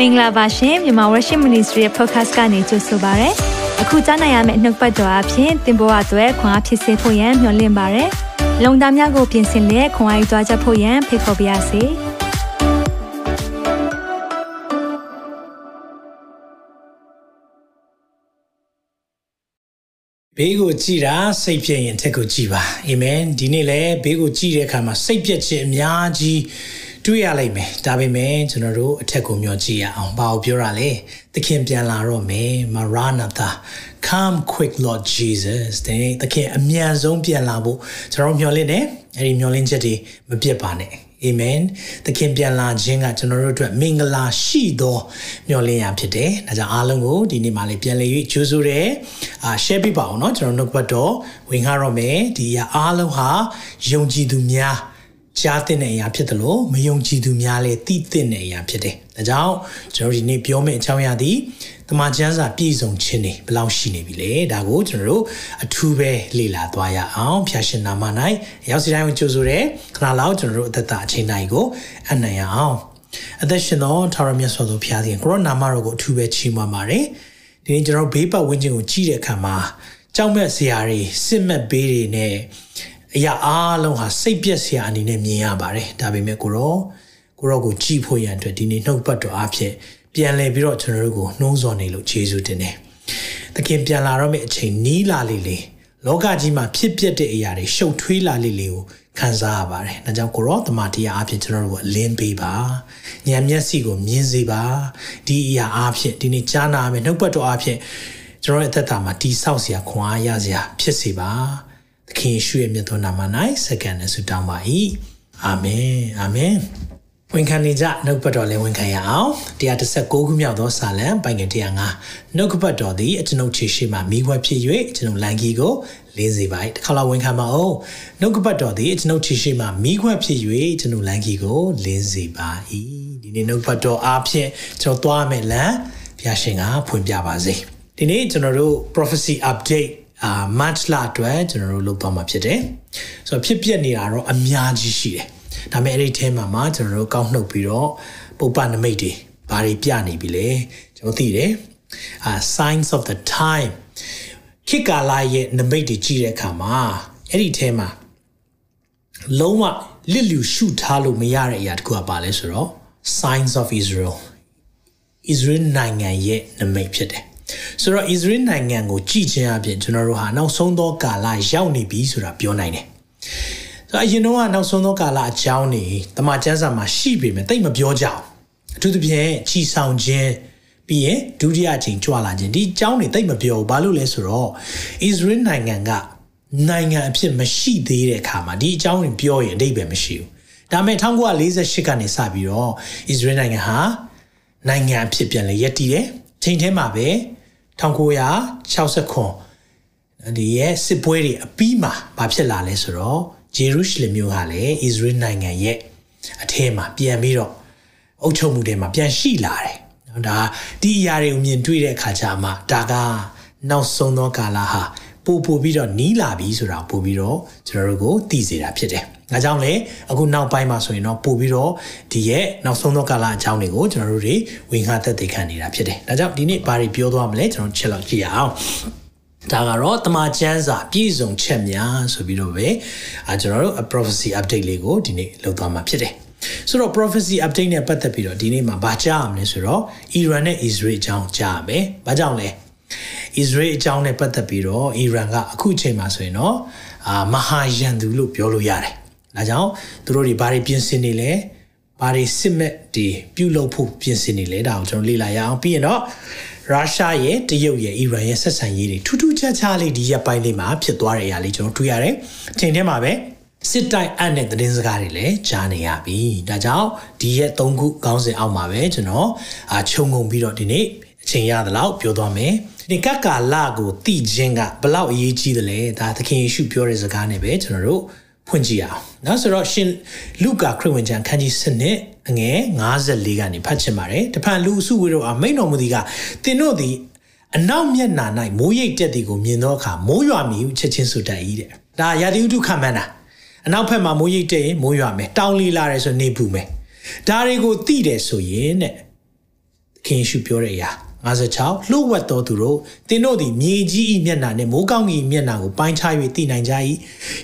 မင်္ဂလာပါရှင်မြန်မာ Worship Ministry ရဲ့ podcast ကနေကြိုဆိုပါရစေ။အခုကြားနိုင်ရမယ့်နှုတ်ပတ်တော်အဖြစ်သင်ပေါ်အပ်ွယ်ခွန်အားဖြစ်စေဖို့ယံမျှဝင့်ပါရစေ။လုံတာများကိုပြင်ဆင်လက်ခွန်အားယူကြားချက်ဖို့ယံဖိတ်ခေါ်ပါရစေ။ဘေးကိုကြည်တာစိတ်ပြည့်ရင်ထက်ကိုကြည်ပါအာမင်ဒီနေ့လည်းဘေးကိုကြည်တဲ့အခါမှာစိတ်ပြည့်ခြင်းအများကြီး တွေ့ရလိမ့်မယ်ဒါပေမဲ့ကျွန်တော်တို့အထက်ကိုမျှော်ကြည့်ရအောင်ဘာကိုပြောရလဲသခင်ပြန်လာတော့မယ်မရနာသာ come quick lord jesus တဲ့သခင်အမြန်ဆုံးပြန်လာဖို့ကျွန်တော်မျှော်လင့်တယ်အဲ့ဒီမျှော်လင့်ချက်တွေမပြတ်ပါနဲ့အာမင်သခင်ပြန်လာခြင်းကကျွန်တော်တို့အတွက်မင်္ဂလာရှိသောမျှော်လင့်ရာဖြစ်တယ်ဒါကြောင့်အားလုံးကိုဒီနေ့မှလည်းပြန်လည်၍ကြိုးဆိုတယ်အာ share ပြပါအောင်เนาะကျွန်တော်နှုတ်ဘတ်တော်ဝင်ခါတော့မယ်ဒီအားလုံးဟာယုံကြည်သူများ ကြားတဲ့အရာဖြစ်တယ်လို့မယုံကြည်သူများလည်းသိတဲ့အရာဖြစ်တယ်။ဒါကြောင့်ကျွန်တော်ဒီနေ့ပြောမယ့်အကြောင်းအရာဒီတမန်ကျမ်းစာပြည့်စုံခြင်းတွေဘယ်လောက်ရှိနေပြီလဲ။ဒါကိုကျွန်တော်တို့အထူးပဲလေ့လာသွားရအောင်။ဖျာရှင်နာမ၌ရောက်စီတိုင်းကိုကြိုဆိုရဲခဏလောက်ကျွန်တော်တို့အသက်တာအချိန်တိုင်းကိုအနံ့ရအောင်။အသက်ရှင်သောထာဝရမြတ်စွာဘုရားသခင်ကိုရောနာမတော်ကိုအထူးပဲချီးမွမ်းပါတယ်။ဒီနေ့ကျွန်တော်ဘေးပတ်ဝန်းကျင်ကိုကြည့်တဲ့အခါမှာကြောက်မဲ့စရာတွေစစ်မဲ့ဘေးတွေနဲ့ အရာအားလုံးဟာစိတ်ပြက်စရာအနေနဲ့မြင်ရပါတယ်ဒါပေမဲ့ကိုရောကိုရောကိုကြည်ဖို့ရန်အတွက်ဒီနေ့နှုတ်ပတ်တော်အဖြစ်ပြန်လည်ပြီးတော့ကျွန်တော်တို့ကိုနှိုးဆော်နေလို့ယေရှုတင်တယ်သခင်ပြန်လာတော့မယ့်အချိန်နီးလာလေလေလောကကြီးမှာဖြစ်ပျက်တဲ့အရာတွေရှုပ်ထွေးလာလေလေကိုခံစားရပါတယ်။ဒါကြောင့်ကိုရောတမန်တရားအဖြစ်ကျွန်တော်တို့ကိုအလင်းပေးပါ။ဉာဏ်မျက်စိကိုမြင်စေပါ။ဒီအရာအဖြစ်ဒီနေ့ကြားနာမယ်နှုတ်ပတ်တော်အဖြစ်ကျွန်တော်ရဲ့အသက်တာမှာတိဆောက်စရာခွန်အားရစရာဖြစ်စေပါ။ သခင်ယေရှုရဲ့မြတ်သောနာမ၌စက္ကန့်နဲ့ဆုတောင်းပါ၏အာမင်အာမင်ဝန်ခံနေကြနှုတ်ပတ်တော်လည်းဝန်ခံရအောင်136ခုမြောက်သောစာလံပိုင်ငယ်105နှုတ်ပတ်တော်သည်အကျွန်ုပ်ခြေရှိမှမိခွက်ဖြစ်၍ကျွန်ုပ်လန်ကီကိုလင်းစေပါ၏တစ်ခါလောက်ဝန်ခံပါအောင်နှုတ်ပတ်တော်သည်အကျွန်ုပ်ခြေရှိမှမိခွက်ဖြစ်၍ကျွန်ုပ်လန်ကီကိုလင်းစေပါ၏ဒီနေ့နှုတ်ပတ်တော်အားဖြင့်ကျွန်တော်သွားမယ်လမ်းဘုရားရှင်ကဖွင့်ပြပါစေဒီနေ့ကျွန်တော်တို့ prophecy update အာ match လာအတွက်ကျွန်တော်တို့လုပ်သွားမှာဖြစ်တယ်ဆိုတော့ဖြစ်ပျက်နေတာတော့အများကြီးရှိတယ်ဒါပေမဲ့အဲ့ဒီထဲမှာမှကျွန်တော်တို့ကောက်နှုတ်ပြီးတော့ပုပ္ပနမိတ်တွေဘာတွေပြနေပြီလဲကျွန်တော်သိတယ်အာ signs of the time ခေတ်ကာလရဲ့နမိတ်တွေကြည့်တဲ့အခါမှာအဲ့ဒီထဲမှာလုံးဝလစ်လျူရှုထားလို့မရတဲ့အရာတခုကပါလဲဆိုတော့ signs of Israel Israel နိုင်ငံရဲ့နမိတ်ဖြစ်တယ် ဆိုတော့ Israel နိုင်ငံကိုကြည့်ခြင်းအပြင်ကျွန်တော်တို့ဟာနောက်ဆုံးသောကာလရောက်နေပြီဆိုတာပြောနိုင်တယ်။ဆိုတော့အရင်တော့နောက်ဆုံးသောကာလအကြောင်းနေတမန်ကျမ်းစာမှာရှိပေမဲ့တိတ်မပြောကြအောင်အထူးသဖြင့်ချီဆောင်ခြင်းပြီးရင်ဒုတိယအချိန်ကြွလာခြင်းဒီအကြောင်းတွေတိတ်မပြောဘူးဘာလို့လဲဆိုတော့ Israel နိုင်ငံကနိုင်ငံအဖြစ်မရှိသေးတဲ့အခါမှာဒီအကြောင်းတွေပြောရင်အဓိပ္ပာယ်မရှိဘူး။ဒါပေမဲ့1948ကနေစပြီးတော့ Israel နိုင်ငံဟာနိုင်ငံအဖြစ်ပြန်လဲရည်တည်တယ်။ချိန်ထဲမှာပဲ 1960ခွန်ဒီရဲ့စစ်ပွဲတွေအပြီးမှာဘာဖြစ်လာလဲဆိုတော့ဂျေရုရှလင်မြို့ကလည်းဣသရေလနိုင်ငံရဲ့အထဲမှာပြန်ပြီးတော့အုပ်ချုပ်မှုတွေမှာပြန်ရှိလာတယ်။နော်ဒါဒီအရာတွေကိုမြင်တွေ့တဲ့အခါကျမှဒါကနောက်ဆုံးသောကာလဟာပို့ပို့ပြီးတော့နီးလာပြီဆိုတာပို့ပြီးတော့ကျွန်တော်တို့ကိုသိစေတာဖြစ်တယ်။ ဒါကြောင့်လေအခုနောက်ပိုင်းမှာဆိုရင်တော့ပို့ပြီးတော့ဒီရဲ့နောက်ဆုံးသောကာလအကြောင်းတွေကိုကျွန်တော်တို့တွေဝင်ခါသက်သေခံနေတာဖြစ်တယ်။ဒါကြောင့်ဒီနေ့ဘာတွေပြောသွားမလဲကျွန်တော်ချက်လောက်ကြည့်ရအောင်။ဒါကတော့တမန်ကျမ်းစာပြည့်စုံချက်များဆိုပြီးတော့ပဲအာကျွန်တော်တို့ prophecy update လေးကိုဒီနေ့လုပ်သွားမှာဖြစ်တယ်။ဆိုတော့ prophecy update နဲ့ပတ်သက်ပြီးတော့ဒီနေ့မှာဘာကြားရမလဲဆိုတော့ Iran နဲ့ Israel အကြောင်းကြားရမယ်။ဘာကြောင့်လဲ။အစ္စရေးအကြောင်းနဲ့ပတ်သက်ပြီးတော့အီရန်ကအခုအချိန်မှာဆိုရင်တော့အာမဟာယန်သူလို့ပြောလို့ရတယ်။ ဒါကြောင့်သူတို့တွေဘာတွေပြင်ဆင်နေလဲဘာတွေစစ်မဲ့ဒီပြုလုပ်ဖို့ပြင်ဆင်နေလဲဒါကိုကျွန်တော်လေ့လာရအောင်ပြီးရင်တော့ရုရှားရဲ့တရုတ်ရဲ့အီရန်ရဲ့ဆက်ဆံရေးတွေထူးထူးခြားခြားလေးဒီရက်ပိုင်းလေးမှာဖြစ်သွားတဲ့အရာလေးကျွန်တော်တွေ့ရတယ်။အချိန်ထဲမှာပဲစစ်တိုက်အပ်တဲ့သတင်းစကားတွေလည်းကြားနေရပြီ။ဒါကြောင့်ဒီရက်၃ခုခေါင်းစဉ်အောက်မှာပဲကျွန်တော်အာခြုံငုံပြီးတော့ဒီနေ့အချိန်ရသလောက်ပြောသွားမယ်။ဒီကကာလကိုတည်ခြင်းကဘလောက်အရေးကြီးတယ်လဲဒါသခင်ယေရှုပြောတဲ့စကားနဲ့ပဲကျွန်တော်တို့ ဖွင့်ကြည့်ရအောင်။နောက်ဆိုတော့ရှင်လူကာခရစ်ဝင်ကျမ်းခန်းကြီး7နှစ်အငယ်54ကနေဖတ်ချင်ပါတယ်။တဖန်လူအစုဝေတို့အားမိန့်တော်မူသည်ကသင်တို့သည်အနောက်မျက်နှာ၌မိုးရိပ်တက်သည်ကိုမြင်သောအခါမိုးရွာမည်ဟုချက်ချင်းဆိုတတ်၏တဲ့။ဒါရာသီဥတုခံမှန်းတာ။အနောက်ဘက်မှာမိုးရိပ်တက်ရင်မိုးရွာမယ်။တောင်လီလာတယ်ဆိုနေပူမယ်။ဒါတွေကိုသိတယ်ဆိုရင်တဲ့။ခင်ယေရှုပြောတဲ့အရာ။ 56လှုပ်ဝက်တော်သူတို့သင်တို့သည်မြေကြီး၏မျက်နှာနှင့်မိုးကောင်းကင်မျက်နှာကိုပိုင်းခြား၍သိနိုင်ကြ၏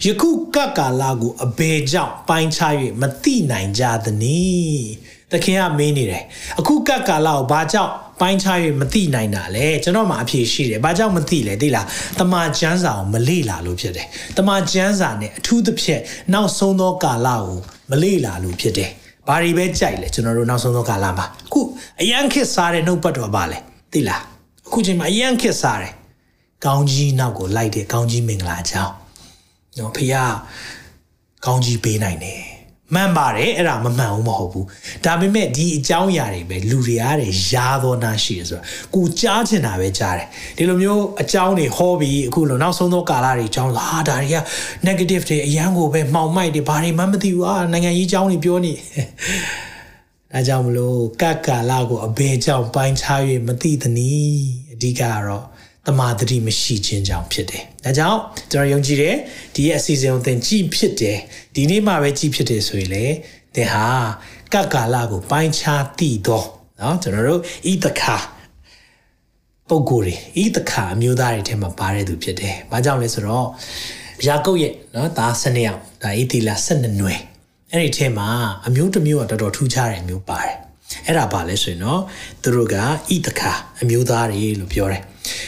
ယခုကပ်ကာလကိုအဘယ်ကြောင့်ပိုင်းခြား၍မသိနိုင်ကြသနည်းသခင်ကမင်းနေတယ်အခုကပ်ကာလကိုဘာကြောင့်ပိုင်းခြား၍မသိနိုင်တာလဲကျွန်တော်မှအဖြေရှိတယ်ဘာကြောင့်မသိလဲသိလားတမန်ကျမ်းစာကိုမလေ့လာလို့ဖြစ်တယ်တမန်ကျမ်းစာနဲ့အထူးသဖြင့်နောက်ဆုံးသောကာလကိုမလေ့လာလို့ဖြစ်တယ်ဘာတွေပဲကြိုက်လဲကျွန်တော်တို့နောက်ဆုံးသောကာလမှာအခုအရန်ခစ်စားတဲ့နှုတ်ပတ်တော်ပါလဲ သိလားအခုချိန်မှာအရန်ခစ်စားတယ်ကောင်းကြီးနောက်ကိုလိုက်တဲ့ကောင်းကြီးမင်္ဂလာကြောင်းနော်ဖခင်ကောင်းကြီးပေးနိုင်တယ်မှန်ပါတယ်အဲ့ဒါမမှန်ဘူးမဟုတ်ဘူးဒါပေမဲ့ဒီအကြောင်းအရာတွေပဲလူတွေအားတွေယားသောနာရှိရဆိုတော့ကိုကြားချင်တာပဲကြားတယ်ဒီလိုမျိုးအကြောင်းတွေဟောပြီးအခုလိုနောက်ဆုံးသောကာလတွေအကြောင်းဟာဒါတွေက negative တွေအရန်ကိုပဲမှောင်မိုက်တွေဘာတွေမှမသိဘူးအာနိုင်ငံရေးအကြောင်းတွေပြောနေ ဒါကြောင့်မလို့ကတ်ကာလကိုအဘယ်ကြောင့်ပိုင်းခြား၍မသိသနည်းအဓိကကတော့တမာတတိမရှိခြင်းကြောင့်ဖြစ်တယ်။ဒါကြောင့်ကျွန်တော်ယုံကြည်တယ်ဒီရဲ့အစီအစဉ်ကိုသင်ကြည့်ဖြစ်တယ်ဒီနေ့မှပဲကြည့်ဖြစ်တယ်ဆိုရင်လေသင်ဟာကတ်ကာလကိုပိုင်းခြားသိတော့เนาะကျွန်တော်တို့ဤတခါပုံကိုယ်တွေဤတခါအမျိုးသားတွေထဲမှာပါတဲ့သူဖြစ်တယ်။ဘာကြောင့်လဲဆိုတော့ယာကုပ်ရဲ့เนาะဒါ12ယောက်ဒါဣသီလ12နွယ် အဲ့ဒီထဲမှာအမျိုးတစ်မျိုးကတော်တော်ထူးခြားတဲ့အမျိုးပါတယ်အဲ့ဒါပါလဲဆိုရင်တော့သူတို့ကဣတခါအမျိုးသားတွေလို့ပြောတယ်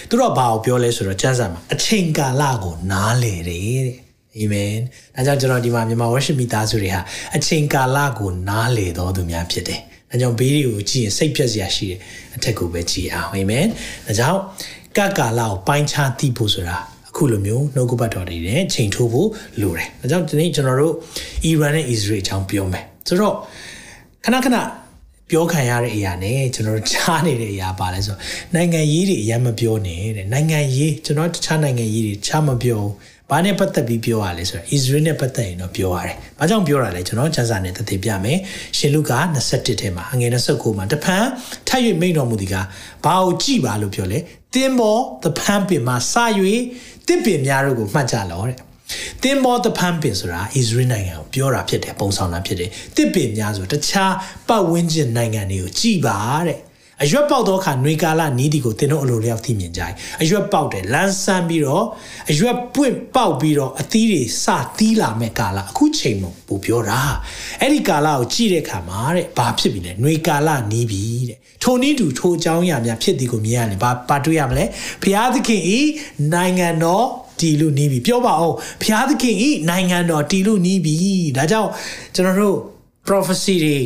သူတို့ကဘာကိုပြောလဲဆိုတော့ကျမ်းစာမှာအချိန်ကာလကိုနားလေတယ်တဲ့အာမင်ဒါကြောင့်ကျွန်တော်ဒီမှာမြန်မာ worship မိသားစုတွေဟာအချိန်ကာလကိုနားလေတော်သူများဖြစ်တယ်ဒါကြောင့်ဘေးတွေကိုကြည့်ရင်စိတ်ပြက်စရာရှိတယ်အထက်ကိုပဲကြည့်အောင်အာမင်ဒါကြောင့်ကကာလကိုပိုင်းခြားသိဖို့ဆိုတာ အခုလိုမျိုးနှုတ်ကပတ်တော်တွေနဲ့ချိန်ထိုးဖို့လိုတယ်။ဒါကြောင့်ဒီနေ့ကျွန်တော်တို့အီရန်နဲ့အစ္စရေးအကြောင်းပြောမယ်။ဆိုတော့ခဏခဏပြောခံရတဲ့အရာနဲ့ကျွန်တော်တို့ကြားနေတဲ့အရာပါလဲဆိုနိုင်ငံရေးတွေအရင်မပြောနဲ့တဲ့နိုင်ငံရေးကျွန်တော်တခြားနိုင်ငံရေးတွေချားမပြောဘာနဲ့ပတ်သက်ပြီးပြောရလဲဆိုတော့ Israel နဲ့ပတ်သက်ရင်တော့ပြောရတယ်။ဘာကြောင့်ပြောရလဲကျွန်တော်ကျမ်းစာနဲ့သက်သေပြမယ်။ရှင်လုကာ21ထဲမှာအငယ်29မှာတဖန်ထပ်၍မိန့်တော်မူသည်ကဘာကိုကြည်ပါလို့ပြောလဲ။တင်းမောတဖန်ပင်မှာစ၍ တစ်ပင်များတို့ကိုမှတ်ကြလောတဲ့။တင်းမောတဖန်ပင်ဆိုတာ Israel နိုင်ငံကိုပြောတာဖြစ်တယ်ပုံဆောင်တာဖြစ်တယ်။တစ်ပင်များဆိုတခြားပတ်ဝန်းကျင်နိုင်ငံတွေကိုကြည်ပါတဲ့ အရွက်ပေါက်သောအခါနှွေကာလနီးဒီကိုသင်တို့အလိုလျောက်သိမြင်ကြတယ်အရွက်ပေါက်တယ်လန်းဆန်းပြီးတော့အရွက်ပွင့်ပေါက်ပြီးတော့အသီးတွေစသီးလာမဲ့ကာလအခုချိန်မှာပူပြောတာအဲ့ဒီကာလကိုကြည့်တဲ့အခါမှာတဲ့ဘာဖြစ်ပြီလဲနှွေကာလနီးပြီတဲ့ထိုနည်းတူထိုအကြောင်းအရာများဖြစ်သည်ကိုမြင်ရတယ်ဘာဘာတွေ့ရမလဲဘုရားသခင်ဤနိုင်ငံတော်တီလူနီးပြီပြောပါအောင်ဘုရားသခင်ဤနိုင်ငံတော်တီလူနီးပြီဒါကြောင့်ကျွန်တော်တို့ prophecy တွေ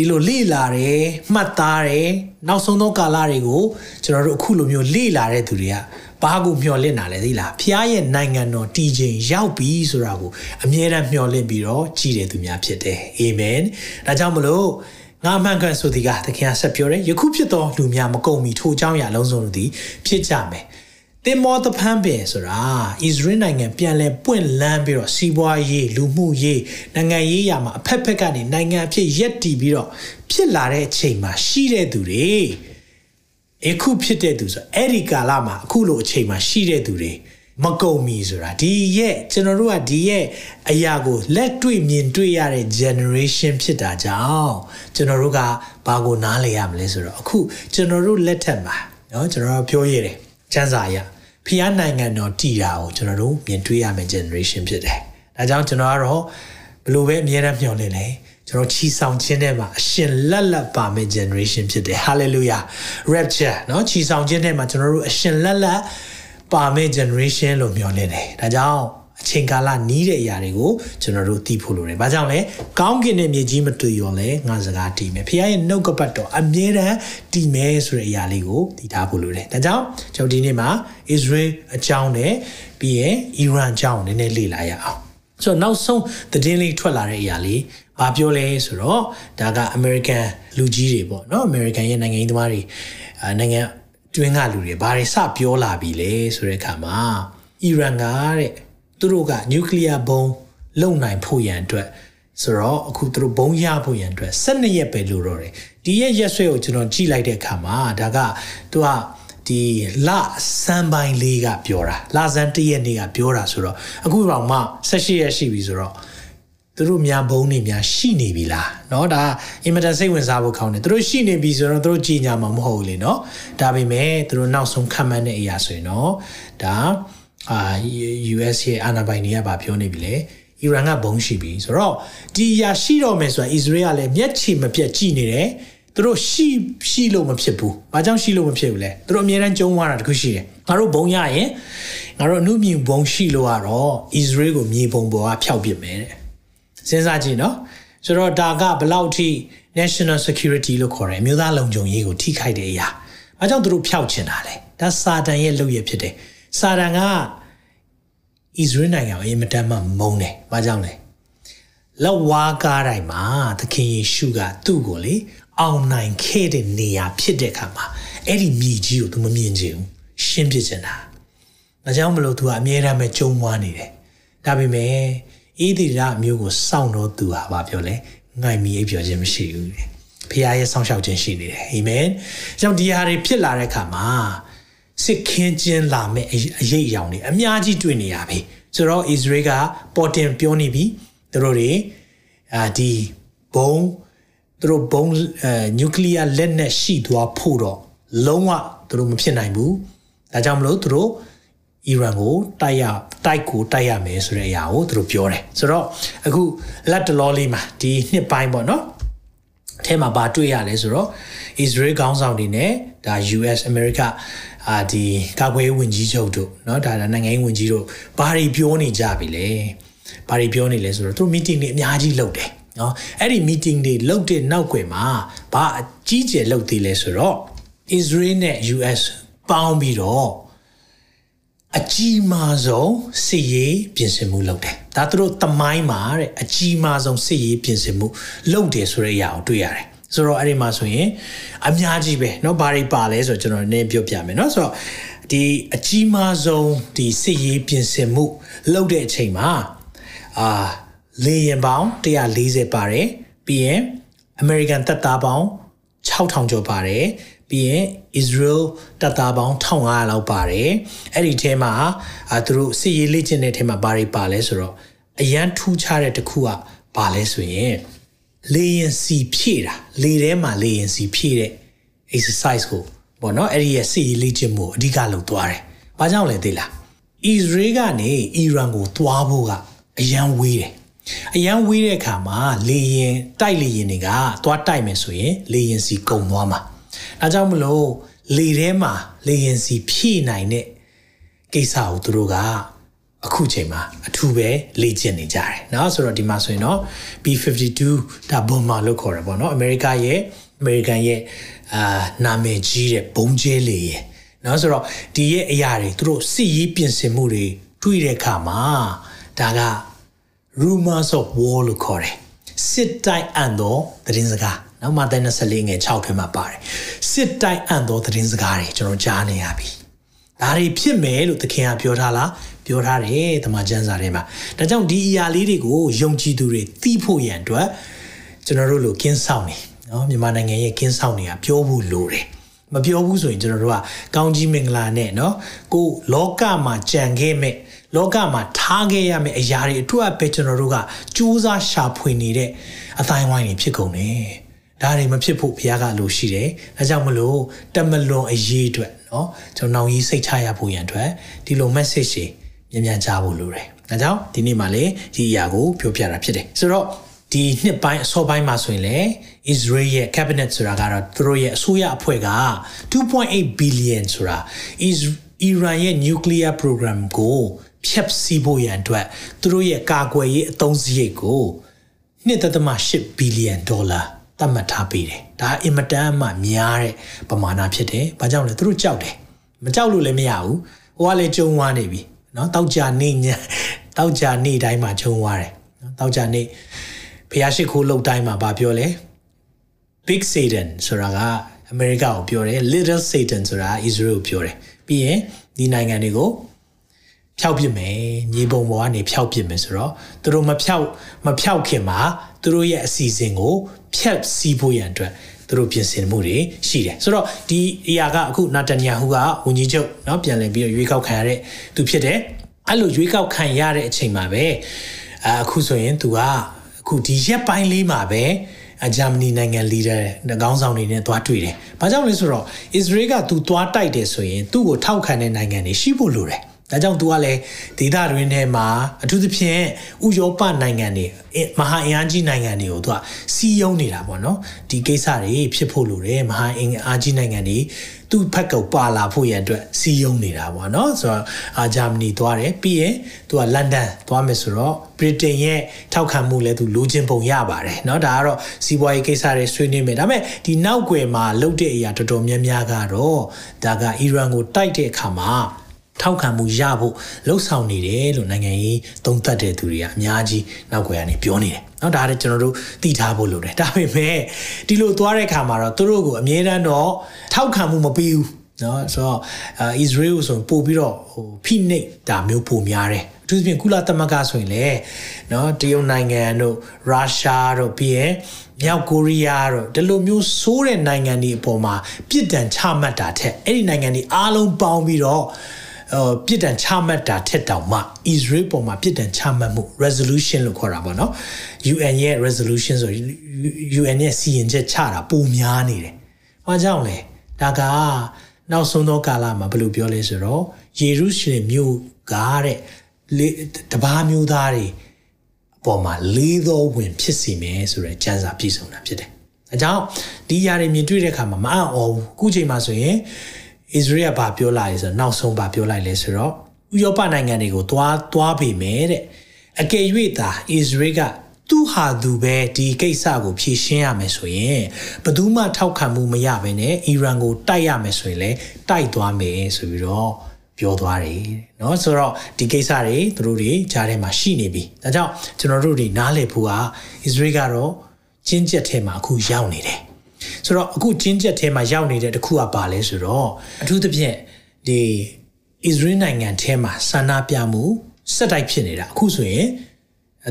ဒီလိုလေ့လာတယ်မှတ်သားတယ်နောက်ဆုံးသောကာလတွေကိုကျွန်တော်တို့အခုလိုမျိုးလေ့လာတဲ့သူတွေကဘာကိုမျှော်လင့်တာလဲသိလားဖျားရဲ့နိုင်ငံတော်တည်ခြင်းရောက်ပြီဆိုတာကိုအမြဲတမ်းမျှော်လင့်ပြီးတော့ကြည်တဲ့သူများဖြစ်တယ်အာမင်ဒါကြောင့်မလို့ငါမှန်ကန်ဆိုသည်ကသခင်ကဆက်ပြောတယ်ယခုဖြစ်သောလူများမကုန်မီထိုအကြောင်းအရာလုံးစုံတို့သည်ဖြစ်ကြမယ် တင်မောတဖန်ပင်ဆိုတာဣသရေလနိုင်ငံပြန်လဲပွင့်လန်းပြီးတော့စီးပွားရေးလူမှုရေးနိုင်ငံရေးရာမှာအဖက်ဖက်ကနေနိုင်ငံအဖြစ်ရက်တည်ပြီးတော့ဖြစ်လာတဲ့အချိန်မှာရှိတဲ့သူတွေအခုဖြစ်တဲ့သူဆိုအဲ့ဒီကာလမှာအခုလိုအချိန်မှာရှိတဲ့သူတွေမကုံမီဆိုတာဒီရဲ့ကျွန်တော်တို့ကဒီရဲ့အရာကိုလက်တွေ့မြင်တွေ့ရတဲ့ generation ဖြစ်တာကြောင့်ကျွန်တော်တို့ကဘာကိုနားလည်ရမလဲဆိုတော့အခုကျွန်တော်တို့လက်ထက်မှာเนาะကျွန်တော်ပြောရတယ် ကျန်းစာရဖျားနိုင်ငံတော်တည်တာကိုကျွန်တော်တို့မြင်တွေ့ရမယ့် generation ဖြစ်တယ်။ဒါကြောင့်ကျွန်တော်ကတော့ဘလို့ပဲအများအားမျှော်လင့်လဲကျွန်တော်ချီဆောင်ခြင်းထဲမှာအရှင်လက်လက်ပါမယ့် generation ဖြစ်တယ် hallelujah rapture เนาะချီဆောင်ခြင်းထဲမှာကျွန်တော်တို့အရှင်လက်လက်ပါမယ့် generation လို့မျှော်လင့်တယ်ဒါကြောင့် အချိန်ကာလနီးတဲ့အရာတွေကိုကျွန်တော်တို့သိဖို့လိုတယ်။ဘာကြောင့်လဲ။ကောင်းကင်နဲ့မြေကြီးမတွေ့ရောလဲငါစကားတည်မယ်။ဖခင်ရဲ့နှုတ်ကပတ်တော်အမြဲတမ်းတည်မယ်ဆိုတဲ့အရာလေးကိုသိထားဖို့လိုတယ်။ဒါကြောင့်ကျွန်တော်ဒီနေ့မှာ Israel အကြောင်းနဲ့ပြီးရင် Iran အကြောင်းနည်းနည်းလေ့လာရအောင်။ဆိုတော့နောက်ဆုံးသတင်းလေးထွက်လာတဲ့အရာလေးဘာပြောလဲဆိုတော့ဒါက American လူကြီးတွေပေါ့နော် American ရဲ့နိုင်ငံရေးသမားတွေနိုင်ငံတွင်းကလူတွေဘာတွေစပြောလာပြီလဲဆိုတဲ့အခါမှာ Iran ကတဲ့ သူတို့ကနျူကလ িয়ার ဘုံလုံနိုင်ဖို့ရန်အတွက်ဆိုတော့အခုသူတို့ဘုံရဖို့ရန်အတွက်12ရက်ပဲလိုတော့တယ်ဒီရက်ရက်ဆွဲကိုကျွန်တော်ကြည့်လိုက်တဲ့အခါမှာဒါကသူကဒီလစံပိုင်းလေးကပြောတာလစံတရက်နေ့ကပြောတာဆိုတော့အခုတော့မှ18ရက်ရှိပြီဆိုတော့သူ သူတို့များဘုံနေများရှိနေပြီလားเนาะဒါအင်မတန်စိတ်ဝင်စားဖို့ကောင်းတယ်သူတို့ရှိနေပြီဆိုတော့သူတို့ကြည်ညာမှာမဟုတ်ဘူးလေเนาะဒါပေမဲ့သူတို့နောက်ဆုံးခံမှန်းတဲ့အရာဆိုရင်တော့ဒါ အာ US ရဲ့အာဏာပိုင်တွေကဗာပြောနေပြီလေအီရန်ကဘုံရှိပြီဆိုတော့ဒီအရာရှိတော့မယ်ဆိုတာအစ္စရေးကလည်းမျက်ခြေမပြတ်ကြည့်နေတယ်သူတို့ရှိရှိလို့မဖြစ်ဘူး။ဘာကြောင့်ရှိလို့မဖြစ်ဘူးလဲ။သူတို့အများအားကျုံးသွားတာတခုရှိတယ်။ငါတို့ဘုံရရင်ငါတို့အမှုမြင်ဘုံရှိလို့ကတော့အစ္စရေးကိုမြေပုံပေါ်ကဖျောက်ပစ်မယ်တဲ့။စဉ်းစားကြည့်နော်။ဆိုတော့ဒါကဘလောက်ထိ national security လို့ခေါ်တယ်။မြို့သားလုံခြုံရေးကိုထိခိုက်တဲ့အရာ။ဘာကြောင့်သူတို့ဖျောက်ချင်တာလဲ။ဒါစာတန်ရဲ့လုပ်ရဖြစ်တယ်။ စာတန်က Israel နိုင်ငံကိုအင်မတန်မှမုန်းတယ်။ဘာကြောင့်လဲ။လက်ဝါးကားတိုင်းမှာသခင်ယေရှုကသူ့ကိုလေအောင်နိုင်ခဲ့တဲ့နေရာဖြစ်တဲ့အခါမှာအဲ့ဒီမြေကြီးကို तू မမြင်ချင်ဘူးရှင်းပြချင်တာ။ဒါကြောင့်မလို့ तू ကအမြဲတမ်းပဲကြုံဝါနေတယ်။ဒါပေမဲ့ဣသီရမျိုးကိုစောင့်တော့ तू ဟာဘာပြောလဲငိုင်မီအိပ်ပျော်ခြင်းမရှိဘူးတဲ့။ဖခင်ရဲ့စောင့်ရှောက်ခြင်းရှိနေတယ်။အာမင်။ကြောင့်ဒီဟာတွေဖြစ်လာတဲ့အခါမှာ စစ်ခင်းခြင်းလာမဲ့အရေးအယောင်တွေအများကြီးတွေ့နေရပြီ။ဆိုတော့ Israel ကပေါ်တင်ပြောနေပြီ။သူတို့တွေအာဒီဘုံသူတို့ဘုံအဲနျူကလ িয়ার လက်နက်ရှိသွားဖို့တော့လုံးဝသူတို့မဖြစ်နိုင်ဘူး။ဒါကြောင့်မလို့သူတို့အီရန်ကိုတိုက်ရတိုက်ကိုတိုက်ရမယ်ဆိုတဲ့အရာကိုသူတို့ပြောတယ်။ဆိုတော့အခုလက်တလောလေးမှာဒီနှစ်ပိုင်းပေါ့နော်။အထဲမှာဘာတွေ့ရလဲဆိုတော့ Israel ခေါင်းဆောင်တွေနဲ့ဒါ US America အာဒီကာကွယ်ရေးဝန်ကြီးချုပ်တို့เนาะဒါနိုင်ငံရေးဝန်ကြီးတို့ဘာတွေပြောနေကြပြီလဲ။ဘာတွေပြောနေလဲဆိုတော့သူတို့ meeting တွေအများကြီးလုပ်တယ်။နော်အဲ့ဒီ meeting တွေလုပ်တဲ့နောက်ွယ်မှာဘာအကြီးကျယ်လုပ်သေးလဲဆိုတော့ Israel နဲ့ US ပေါင်းပြီးတော့အကြီးမားဆုံးစစ်ရေးပြင်ဆင်မှုလုပ်တယ်။ဒါသူတို့တမိုင်းမှာတဲ့အကြီးမားဆုံးစစ်ရေးပြင်ဆင်မှုလုပ်တယ်ဆိုတဲ့အရာကိုတွေ့ရတယ်။ ဆိုတော့အဲ့ဒီမှာဆိုရင်အများကြီးပဲเนาะဘာတွေပါလဲဆိုတော့ကျွန်တော်နည်းပြောပြမယ်เนาะဆိုတော့ဒီအကြီးမားဆုံးဒီစစ်ရေးပြင်ဆင်မှုလုပ်တဲ့အချိန်မှာအာလေရင်ပေါင်း140ပါတယ်ပြီးရင် American တပ်သားပေါင်း6000ကျော်ပါတယ်ပြီးရင် Israel တပ်သားပေါင်း1500လောက်ပါတယ်အဲ့ဒီထဲမှာအဲသူတို့စစ်ရေးလေ့ကျင့်တဲ့ထဲမှာဘာတွေပါလဲဆိုတော့အရန်ထူးခြားတဲ့တစ်ခုကဘာလဲဆိုရင် လေရင်စီဖြည့်တာလေထဲမှာလေရင်စီဖြည့်တဲ့ exercise ကိုပေါ့နော်အဲ့ဒီရဲ့စစ်ရေးလေ့ကျင့်မှုအဓိကလုပ်သွားတယ်။ဘာကြောင့်လဲသိလား။ Israel ကနေအီရန်ကိုသွားဖို့ကအရန်ဝေးတယ်အရန်ဝေးတဲ့အခါမှာလေရင်တိုက်လေရင်တွေကသွားတိုက်မယ်ဆိုရင်လေရင်စီကုံသွားမှာအဲကြောင့်မလို့လေထဲမှာလေရင်စီဖြည့်နိုင်တဲ့ကိစ္စကိုသူတို့က အခုချိန်မှာအထူးပဲလေ့ကျင့်နေကြတယ်เนาะဆိုတော့ဒီမှာဆိုရင်เนาะ B52 ဒါဘုံမာလို့ခေါ်တယ်ပေါ့เนาะအမေရိကရဲ့အမေရိကန်ရဲ့အာနာမည်ကြီးတဲ့ဘုံကျဲလေရဲ့เนาะဆိုတော့ဒီရဲ့အရာတွေသူတို့စစ်ရေးပြင်ဆင်မှုတွေတွေ့တဲ့အခါမှာဒါက rumors of war လို့ခေါ်တယ်စစ်တိုက်အံ့သောသတင်းစကားနောက်မှတဲ့24ငယ်6ထဲမှာပါတယ်စစ်တိုက်အံ့သောသတင်းစကားတွေကျွန်တော်ကြားနေရပြီဒါတွေဖြစ်မယ်လို့သခင်ကပြောထားလား ပြောထားတယ်တမန်ကျမ်းစာထဲမှာဒါကြောင့်ဒီအရာလေးတွေကိုယုံကြည်သူတွေသိဖို့ရန်အတွက်ကျွန်တော်တို့လိုကင်းဆောင်နေနော်မြန်မာနိုင်ငံရဲ့ကင်းဆောင်နေတာပြောဖို့လိုတယ်မပြောဘူးဆိုရင်ကျွန်တော်တို့ကကောင်းကြီးမင်္ဂလာနဲ့เนาะကိုလောကမှာကြံခဲ့မဲ့လောကမှာထားခဲ့ရမယ့်အရာတွေအတွက်ပဲကျွန်တော်တို့ကစူးစမ်းရှာဖွေနေတဲ့အတိုင်းဝိုင်းတွေဖြစ်ကုန်တယ်။ဒါတွေမဖြစ်ဖို့ဘုရားကလိုရှိတယ်။ဒါကြောင့်မလို့တမလွန်အရေးအတွက်เนาะကျွန်တော်နောင်ကြီးစိတ်ချရဖို့ရန်အတွက်ဒီလို message တွေ မြန်မြန်ကြားဖို့လိုတယ်။ဒါကြောင့်ဒီနေ့မှလည်းဒီအရာကိုပြောပြတာဖြစ်တယ်။ဆိုတော့ဒီနှစ်ပိုင်းအစောပိုင်းမှာဆိုရင်လေ Israel ရဲ့ cabinet ဆိုတာကတော့သူတို့ရဲ့အစိုးရအဖွဲ့က2.8 billion ဆိုတာ Iran ရဲ့ nuclear program ကိုဖြတ်စည်းဖို့ရန်အတွက်သူတို့ရဲ့ကာကွယ်ရေးအသုံးစရိတ်ကို1.8ဘီလီယံဒေါ်လာသတ်မှတ်ထားပေးတယ်။ဒါအင်မတန်မှများတဲ့ပမာဏဖြစ်တယ်။ဘာကြောင့်လဲသူတို့ကြောက်တယ်။မကြောက်လို့လည်းမရဘူး။ဟိုကလည်းကြုံသွားနေပြီ။ နော်တောက်ကြနေညတောက်ကြနေတိုင်းမှာကြုံသွားတယ်။နော်တောက်ကြနေဖျားရှိခိုးလုတ်တိုင်းမှာဗာပြောလဲ Big Satan ဆိုတာကအမေရိကကိုပြောတယ် Little Satan ဆိုတာ Israel ကိုပြောတယ်။ပြီးရင်ဒီနိုင်ငံတွေကိုဖျောက်ပစ်မယ်မြေပုံပေါ်ကနေဖျောက်ပစ်မယ်ဆိုတော့သူတို့မဖျောက်မဖျောက်ခင်မှာသူတို့ရဲ့အစီအစဉ်ကိုဖျက်ဆီးဖို့ရန်အတွက် သူတို့ပြင်ဆင်မှုတွေရှိတယ်ဆိုတော့ဒီအရာကအခုနာတန်ယာဟုကဝန်ကြီးချုပ်เนาะပြန်လည်ပြီးတော့ရွေးကောက်ခံရတဲ့သူဖြစ်တယ်အဲ့လိုရွေးကောက်ခံရတဲ့အချိန်မှာပဲအခုဆိုရင်သူက အခုဒီရက်ပိုင်းလေးမှာပဲဂျာမနီနိုင်ငံလီဒါခေါင်းဆောင်တွေနဲ့သွားတွေ့တယ်။ဘာကြောင့်လဲဆိုတော့အစ္စရေးကသူသွားတိုက်တယ်ဆိုရင်သူ့ကိုထောက်ခံတဲ့နိုင်ငံတွေရှိဖို့လိုတယ်။ ဒါကြောင့်သူကလည်းဒေသတွင်းထဲမှာအထူးသဖြင့်ဥရောပနိုင်ငံတွေမဟာအင်အားကြီးနိုင်ငံတွေကိုသူကစီးယုံနေတာပေါ့နော်ဒီကိစ္စတွေဖြစ်ဖို့လိုတယ်မဟာအင်အားကြီးနိုင်ငံတွေသူ့ဖက်ကပါလာဖို့ရန်အတွက်စီးယုံနေတာပေါ့နော်ဆိုတော့အာဂျာမနီသွားတယ်ပြီးရင်သူကလန်ဒန်သွားမယ်ဆိုတော့ဗြိတိန်ရဲ့ထောက်ခံမှုလည်းသူလိုချင်ပုံရပါတယ်เนาะဒါကတော့စီးပွားရေးကိစ္စတွေဆွေးနွေးမယ်ဒါပေမဲ့ဒီနောက်ွယ်မှာလှုပ်တဲ့အရာတော်တော်များများကတော့ဒါကအီရန်ကိုတိုက်တဲ့အခါမှာ ထောက်ခံမှုရဖို့လှုပ်ဆောင်နေတယ်လို့နိုင်ငံရေးသုံးသပ်တဲ့သူတွေကအများကြီးနောက်ွယ်ကနေပြောနေတယ်။နော်ဒါလည်းကျွန်တော်တို့သိထားဖို့လိုတယ်။ဒါပေမဲ့ဒီလိုသွားတဲ့အခါမှာတော့သူတို့ကိုအမြဲတမ်းတော့ထောက်ခံမှုမပေးဘူး။နော်ဆိုတော့အစ္စရေးကိုဆိုပို့ပြီးတော့ဟိုဖိနှိပ်တာမျိုးပိုများတယ်။အထူးသဖြင့်ကုလသမဂ္ဂဆိုရင်လည်းနော်တရုတ်နိုင်ငံတို့ရုရှားတို့ပြီးရင်မြောက်ကိုရီးယားတို့ဒီလိုမျိုးဆိုးတဲ့နိုင်ငံတွေအပေါ်မှာပြစ်ဒဏ်ချမှတ်တာထက်အဲ့ဒီနိုင်ငံတွေအားလုံးပေါင်းပြီးတော့ဟို ပြစ်ဒဏ်ချမှတ်တာထက်တောင်မှ Israel ပေါ်မှာပြစ်ဒဏ်ချမှတ်မှု resolution လို့ခေါ်တာပေါ့နော် UN ရဲ့ resolution ဆို UN ရဲ့စီရင်ချက်ချတာပုံများနေတယ်။ဘာကြောင့်လဲ။ဒါကနောက်ဆုံးသောကာလမှာဘယ်လိုပြောလဲဆိုတော့ယေရုရှလင်မြို့ကတဲ့တပါးမျိုးသားတွေအပေါ်မှာလေးသောဝင်ဖြစ်စီမယ်ဆိုတဲ့ကျမ်းစာပြည့်စုံတာဖြစ်တယ်။အဲကြောင့်ဒီຢာတွေမြင်တွေ့တဲ့အခါမှာမအံ့ဩဘူး။အခုချိန်မှာဆိုရင် အစ္စရေးကဘာပြောလာလဲဆိုတော့နောက်ဆုံးဘာပြောလိုက်လဲဆိုတော့ဥရောပနိုင်ငံတွေကိုသွားသွားပေမဲ့တဲ့အကယ်၍သာအစ္စရေးကသူဟာသူပဲဒီကိစ္စကိုဖြေရှင်းရမယ်ဆိုရင်ဘယ်သူမှထောက်ခံမှုမရဘဲနဲ့အီရန်ကိုတိုက်ရမယ်ဆိုရင်လည်းတိုက်သွားမယ်ဆိုပြီးတော့ပြောသွားတယ်เนาะဆိုတော့ဒီကိစ္စတွေသူတို့တွေကြားထဲမှာရှိနေပြီဒါကြောင့်ကျွန်တော်တို့တွေနားလည်ဖို့ကအစ္စရေးကတော့ချင်းကျက်ထဲမှာအခုရောက်နေတယ် ဆိုတော့အခုကျင်းချက်ထဲမှာရောက်နေတဲ့တခုကပါလဲဆိုတော့အထူးသဖြင့်ဒီအစ္စရေးနိုင်ငံထဲမှာဆန္ဒပြမှုစက်တိုက်ဖြစ်နေတာအခုဆိုရင်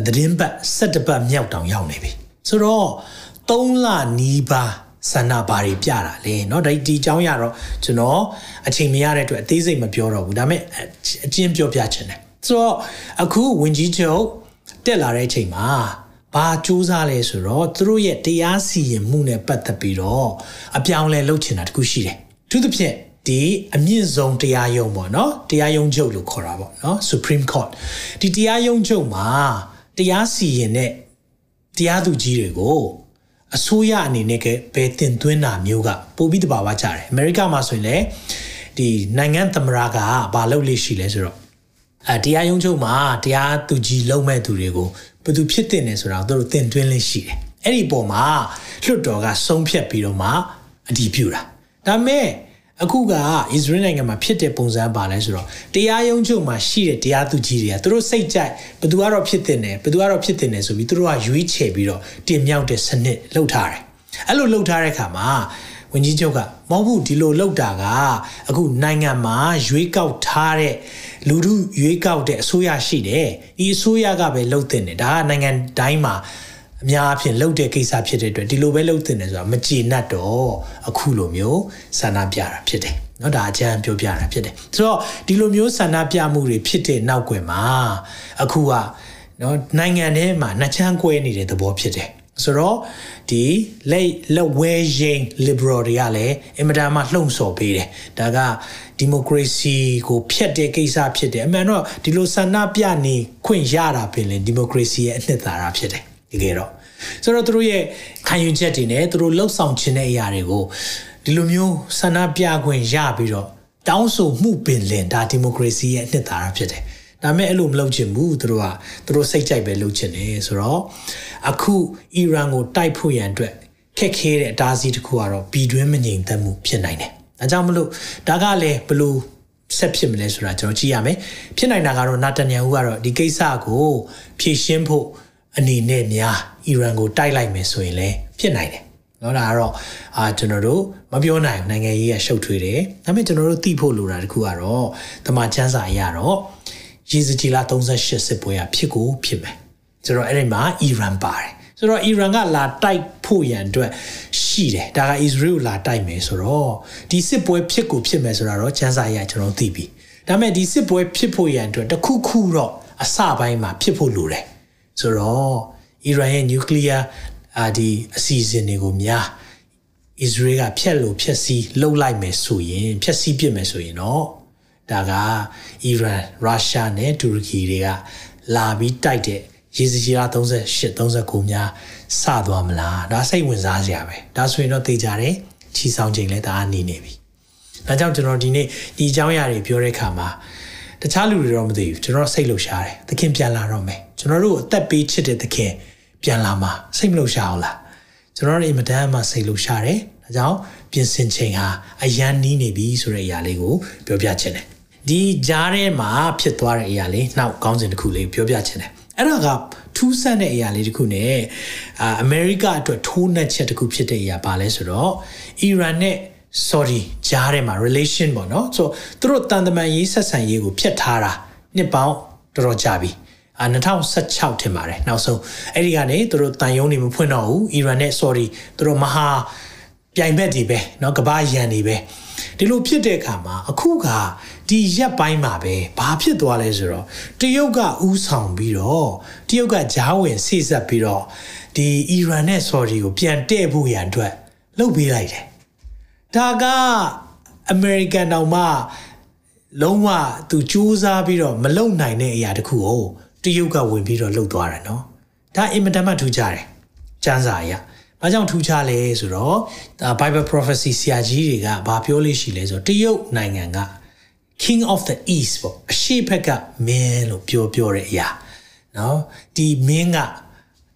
သတင်းပတ်17ပတ်မြောက်တောင်ရောက်နေပြီဆိုတော့3လနီးပါးဆန္ဒပါတွေပြတာလေเนาะဒီဒီအကြောင်းရတော့ကျွန်တော်အချိန်မရတဲ့အတွက်အသေးစိတ်မပြောတော့ဘူးဒါပေမဲ့အချင်းပြောပြချင်တယ်ဆိုတော့အခုဝင်ကြီးချုပ်တက်လာတဲ့အချိန်မှာ ဘာစူးစမ်းလဲဆိုတော့သူတို့ရဲ့တရားစီရင်မှုနဲ့ပတ်သက်ပြီးတော့အပြောင်းလဲလုပ်ချင်တာတခုရှိတယ်။သူသဖြင့်ဒီအမြင့်ဆုံးတရားရုံးပေါ့နော်တရားရုံးချုပ်လို့ခေါ်တာပေါ့နော် Supreme Court ဒီတရားရုံးချုပ်မှာတရားစီရင်တဲ့တရားသူကြီးတွေကိုအစိုးရအနေနဲ့ကဘယ်တင်သွင်းတာမျိုးကပိုပြီးတဘာဝကြတယ်အမေရိကမှာဆိုရင်လည်းဒီနိုင်ငံသမ္မတကဘာလုပ်လို့ရှိလဲဆိုတော့အဲတရားရုံးချုပ်မှာတရားသူကြီးလုံမဲ့သူတွေကို ဘယ်သူဖြစ်တင်နေဆိုတာသူတို့တင်သွင်းလေးရှိတယ်အဲ့ဒီပုံမှာလွတ်တော်ကဆုံးဖြတ်ပြီးတော့မှအတည်ပြုတာဒါပေမဲ့အခုကအစ္စရေးနိုင်ငံမှာဖြစ်တဲ့ပုံစံပါလဲဆိုတော့တရားရုံးချုပ်မှာရှိတဲ့တရားသူကြီးတွေကသူတို့စိတ်ကြိုက်ဘယ်သူကတော့ဖြစ်တင်တယ်ဘယ်သူကတော့ဖြစ်တင်တယ်ဆိုပြီးသူတို့ကရွေးချယ်ပြီးတော့တင်မြောက်တဲ့စနစ်လှုပ်ထားတယ်အဲ့လိုလှုပ်ထားတဲ့အခါမှာဝန်ကြီးချုပ်ကမဟုတ်ဘူးဒီလိုလှုပ်တာကအခုနိုင်ငံမှာရွေးကောက်ထားတဲ့ လူထုရွေးကောက်တဲ့အစိုးရရှိတယ်ဒီအစိုးရကပဲလှုပ်တင်တယ်ဒါကနိုင်ငံတိုင်းမှာအများအဖြစ်လှုပ်တဲ့ကိစ္စဖြစ်တဲ့အတွက်ဒီလိုပဲလှုပ်တင်တယ်ဆိုတာမကျေနပ်တော့အခုလိုမျိုးဆန္ဒပြတာဖြစ်တယ်နော်ဒါအကျမ်းပြောပြတာဖြစ်တယ်ဆိုတော့ဒီလိုမျိုးဆန္ဒပြမှုတွေဖြစ်တဲ့နောက်ွယ်မှာအခုကနော်နိုင်ငံထဲမှာနှစ်ချမ်းကွဲနေတဲ့သဘောဖြစ်တယ် ဆိုတော့ဒီလက်လက်ဝဲရင် liberal တွေကလည်းအင်မတန်မှလှုံ့ဆော်ပေးတယ်ဒါကဒီမိုကရေစီကိုဖျက်တဲ့ကိစ္စဖြစ်တယ်အမှန်တော့ဒီလိုဆန္ဒပြနေခွင့်ရတာပင်လေဒီမိုကရေစီရဲ့အနှစ်သာရဖြစ်တယ်တကယ်တော့ဆိုတော့သူတို့ရဲ့ခံယူချက်တွေနဲ့သူတို့လှုပ်ဆောင်ခြင်းတဲ့အရာတွေကိုဒီလိုမျိုးဆန္ဒပြခွင့်ရပြီးတော့တောင်းဆိုမှုပင်လင်ဒါဒီမိုကရေစီရဲ့အနှစ်သာရဖြစ်တယ် ဒါမဲ့အဲ့လိုမလုပ်ချင်ဘူးသူတို့ကသူတို့စိတ်ကြိုက်ပဲလုပ်ချင်တယ်ဆိုတော့အခုအီရန်ကိုတိုက်ဖို့ရန်အတွက်ခက်ခဲတဲ့အတားအဆီးတစ်ခုကတော့ပြည်တွင်းမငြိမ်သက်မှုဖြစ်နိုင်တယ်။ဒါကြောင့်မလို့ဒါကလည်းဘလို့ဆက်ဖြစ်မလဲဆိုတာကျွန်တော်ကြည့်ရမယ်။ဖြစ်နိုင်တာကတော့နာတန်ယာဟုကတော့ဒီကိစ္စကိုဖြေရှင်းဖို့အနေနဲ့များအီရန်ကိုတိုက်လိုက်မယ်ဆိုရင်လည်းဖြစ်နိုင်တယ်။နော်ဒါကတော့အာကျွန်တော်တို့မပြောနိုင်နိုင်ငံရေးကရှုပ်ထွေးတယ်။ဒါပေမဲ့ကျွန်တော်တို့သိဖို့လိုတာတခုကတော့တမန်ချမ်းစာအရတော့ ရေစကြည်လာ38စစ်ပွဲကဖြစ်ကိုဖြစ်မယ်ဆိုတော့အဲ့ဒီမှာအီရန်ပါတယ်ဆိုတော့အီရန်ကလာတိုက်ဖို့ရန်အတွက်ရှိတယ်ဒါက Israel လာတိုက်မယ်ဆိုတော့ဒီစစ်ပွဲဖြစ်ကိုဖြစ်မယ်ဆိုတာတော့ချမ်းစာရကျွန်တော်သိပြီဒါပေမဲ့ဒီစစ်ပွဲဖြစ်ဖို့ရန်အတွက်တခုခုတော့အစပိုင်းမှာဖြစ်ဖို့လိုတယ်ဆိုတော့အီရန်ရဲ့နျူကလ িয়ার အာဒီအစီအစဉ်တွေကိုများအစ္စရေးကဖျက်လို့ဖျက်ဆီးလှုပ်လိုက်မယ်ဆိုရင်ဖျက်ဆီးပစ်မယ်ဆိုရင်တော့ ဒါကအီရန်ရုရှားနဲ့တူရကီတွေကလာပြီးတိုက်တဲ့ရေစကြီးလား38 39များစသွားမလားဒါစိတ်ဝင်စားစရာပဲဒါဆိုရင်တော့သိကြတယ်ချီဆောင်ချိန်လဲဒါအနေနေပြီဒါကြောင့်ကျွန်တော်ဒီနေ့ဒီအကြောင်းအရာတွေပြောတဲ့အခါမှာတခြားလူတွေတော့မသိဘူးကျွန်တော်စိတ်လှုပ်ရှားတယ်သခင်ပြန်လာတော့မယ်ကျွန်တော်တို့အသက်ပေးချစ်တဲ့သခင်ပြန်လာမှာစိတ်မလှုပ်ရှားအောင်လားကျွန်တော်တို့အင်မတန်မှစိတ်လှုပ်ရှားတယ်ဒါကြောင့်ပြင်ဆင်ချိန်ဟာအရန်နီးနေပြီဆိုတဲ့အရာလေးကိုပြောပြချင်တယ် ဒီကြားထဲမှာဖြစ်သွားတဲ့အရာလေးနောက်ကောင်းစဉ်တစ်ခုလေးပြောပြချင်တယ်အဲ့ဒါကထူးဆန်းတဲ့အရာလေးတစ်ခုနဲ့အာအမေရိကအတွက်ထိုးနှက်ချက်တစ်ခုဖြစ်တဲ့အရာပါလဲဆိုတော့အီရန်နဲ့ sorry ကြားထဲမှာ relation ပေါ့နော်ဆိုသူတို့တန်တမန်ရေးဆက်ဆံရေးကိုဖျက်ထားတာနှစ်ပေါင်းတော်တော်ကြာပြီအာ2016ထင်ပါတယ်နောက်ဆုံးအဲ့ဒီကနေသူတို့တန်ယုံနေမဖွင့်တော့ဘူးအီရန်နဲ့ sorry သူတို့မဟာပြိုင်ဘက်တွေပဲเนาะကဘာရန်တွေပဲဒီလိုဖြစ်တဲ့အခါမှာအခုက ဒီရက်ပိုင်းမှာပဲဘာဖြစ်သွားလဲဆိုတော့တရုတ်ကဥဆောင်ပြီးတော့တရုတ်ကဂျားဝင်ဆိဆက်ပြီးတော့ဒီအီရန်နဲ့ဆော်ဒီကိုပြန်တဲ့ဖို့ရန်အတွက်လှုပ်ပေးလိုက်တယ်ဒါကအမေရိကန်တောင်မှလုံးဝသူစူးစမ်းပြီးတော့မလုံနိုင်တဲ့အရာတခုကိုတရုတ်ကဝင်ပြီးတော့လှုပ်သွားတယ်နော်ဒါအင်မတန်မှထူးခြားတယ်စံစာအရာ။ဘာကြောင့်ထူးခြားလဲဆိုတော့ဒါ Bible prophecy ဆရာကြီးတွေကဘာပြောလို့ရှိလဲဆိုတော့တရုတ်နိုင်ငံက king of the east ပေါ့အရှိဘက်ကမင်းလို့ပြောပြောတဲ့အရာနော်ဒီမင်းက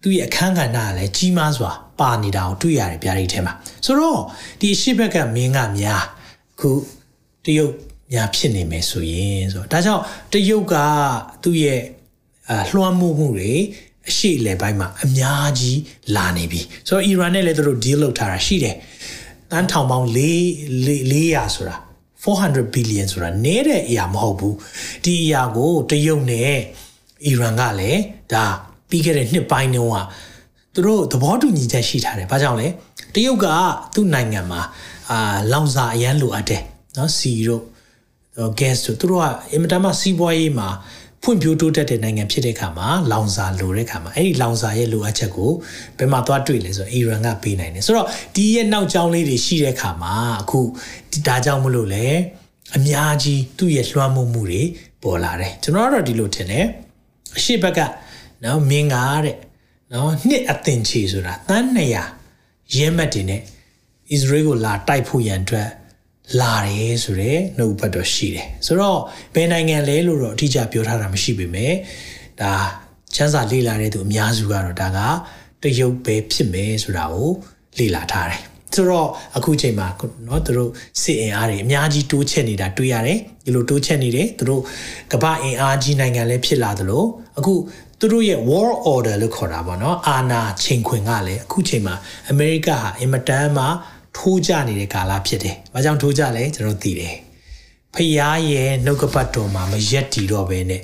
သူ့ရဲ့အခန်းကဏ္ဍကလည်းကြီးမားစွာပါနေတာကိုတွေ့ရတယ်ဗျာဒီထဲမှာဆိုတော့ဒီအရှိဘက်ကမင်းကများအခုတရုတ်များဖြစ်နေမယ်ဆိုရင်ဆိုတော့ဒါကြောင့်တရုတ်ကသူ့ရဲ့အလွှမ်းမိုးမှုတွေအရှိလေပိုင်းမှာအများကြီးလာနေပြီဆိုတော့အီရန်နဲ့လည်းသူတို့ deal လုပ်ထားတာရှိတယ်တန်းထောင်ပေါင်း4 400ဆိုတာ 400 billion ဆိုတာနည်းတဲ့အရာမဟုတ်ဘူးဒီအရာကိုတရုတ်နဲ့အီရန်ကလည်းဒါပြီးခဲ့တဲ့နှစ်ပိုင်းတုန်းကသူတို့သဘောတူညီချက်ရှိထားတယ်ဘာကြောင့်လဲတရုတ်ကသူ့နိုင်ငံမှာအာလောင်စာအရန်လိုအပ်တယ်နော်စီတို့ gas တို့သူတို့ကအင်မတန်မှစီးပွားရေးမှာ ဖွံ့ဖြိုးတိုးတက်တဲ့နိုင်ငံဖြစ်တဲ့အခါမှာလောင်စာလိုတဲ့အခါမှာအဲ့ဒီလောင်စာရဲ့လိုအပ်ချက်ကိုဘယ်မှာသွားတွေ့လဲဆိုတော့အီရန်ကပေးနိုင်တယ်ဆိုတော့ဒီရဲ့နောက်ကျောင်းလေးတွေရှိတဲ့အခါမှာအခုဒါကြောင့်မလို့လေအများကြီးသူ့ရဲ့လွှမ်းမိုးမှုတွေပေါ်လာတယ်ကျွန်တော်ကတော့ဒီလိုထင်တယ်အရှိဘက်ကနော်မင်းကတဲ့နော်နှစ်အသင်ချီဆိုတာတန်း200ရဲမက်တွေနဲ့အစ္စရေးကိုလာတိုက်ဖို့ရန်အတွက် လာတယ်ဆိုတော့နှုတ်ဘတ်တော့ရှိတယ်ဆိုတော့ဘယ်နိုင်ငံလဲလို့တော့အတိအကျပြောထားတာမရှိပေမဲ့ဒါချမ်းစာလေ့လာတဲ့သူအများစုကတော့ဒါကတရုတ်ပဲဖြစ်မယ်ဆိုတာကိုလေ့လာထားတယ်ဆိုတော့အခုချိန်မှာเนาะသူတို့စစ်အင်အားတွေအများကြီးတိုးချက်နေတာတွေ့ရတယ်ဒီလိုတိုးချက်နေတယ်သူတို့ကမ္ဘာအင်အားကြီးနိုင်ငံလည်းဖြစ်လာသလိုအခုသူတို့ရဲ့ war order လို့ခေါ်တာပေါ့နော်အာနာချိန်ခွင်ကလည်းအခုချိန်မှာအမေရိကဟာအင်မတန်မှ ထိုးကြနေတဲ့ကာလဖြစ်တယ်။ဘာကြောင့်ထိုးကြလဲကျွန်တော်သိတယ်။ဖျားရဲ့နှုတ်ကပတ်တော်မှာမရက်တီတော့ဘဲနဲ့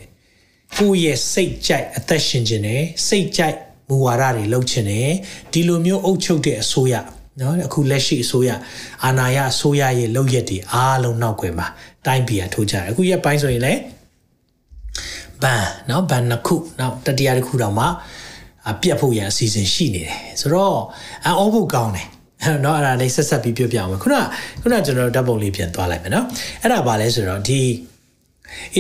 ကိုယ့်ရဲ့စိတ်ကြိုက်အသက်ရှင်ခြင်းနဲ့စိတ်ကြိုက်မူဝါဒတွေလုပ်ခြင်းနဲ့ဒီလိုမျိုးအုပ်ချုပ်တဲ့အစိုးရနော်အခုလက်ရှိအစိုးရအာဏာရအစိုးရရဲ့လုပ်ရက်တွေအားလုံးနောက်ွယ်မှာတိုင်းပြည်ကထိုးကြတယ်အခုရက်ပိုင်းဆိုရင်လည်းဘန်နော်ဘန်နှစ်ခုနောက်တတိယတစ်ခုတော့မှပြတ်ဖို့ရန်အစီအစဉ်ရှိနေတယ်ဆိုတော့အောဖို့ကောင်းတယ် เนาะအဲ့ဒါလေးဆက်ဆက်ပြီးပြောပြအောင်ခုနခုနကျွန်တော်ဓာတ်ပုံလေးပြန်သွားလိုက်မယ်เนาะအဲ့ဒါဘာလဲဆိုတော့ဒီ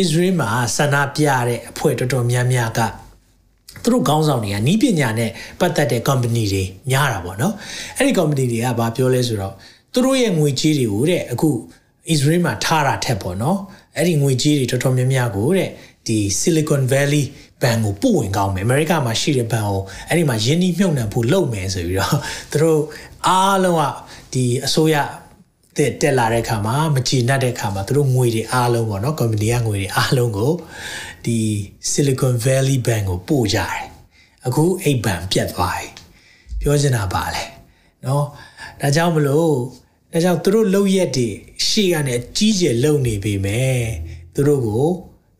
Israel မှာဆန္ဒပြတဲ့အဖွဲ့တော်တော်များများကသူတို့ခေါင်းဆောင်တွေကနီးပညာနဲ့ပတ်သက်တဲ့ company တွေများတာပေါ့နော်အဲ့ဒီ company တွေကဘာပြောလဲဆိုတော့သူတို့ရဲ့ငွေကြေးတွေကိုတဲ့အခု Israel မှာထားတာထက်ပေါ့နော်အဲ့ဒီငွေကြေးတွေတော်တော်များများကိုတဲ့ဒီ Silicon Valley ဘဏ်ကိုပို့ဝင်ကောင်းမယ်အမေရိကမှာရှိတဲ့ဘဏ်ကိုအဲ့ဒီမှာယင်းနှိမ့်မြုပ်နှံဖို့လုပ်မယ်ဆိုပြီးတော့သူတို့ အားလုံးကဒီအစိုးရတက်တက်လာတဲ့ခါမှာမကြည်နပ်တဲ့ခါမှာသူတို့ငွေတွေအားလုံးပေါ့နော်ကွန်ပဏီကငွေတွေအားလုံးကိုဒီ Silicon Valley Bank ကိုပို့ကြတယ်အခုအိတ်ဘဏ်ပြတ်သွားပြီပြောချင်တာပါလေနော်ဒါကြောင့်မလို့ဒါကြောင့်သူတို့လုံရက်တွေရှေ့ကနေကြီးကျယ်လုံနေပေမဲ့သူတို့ကို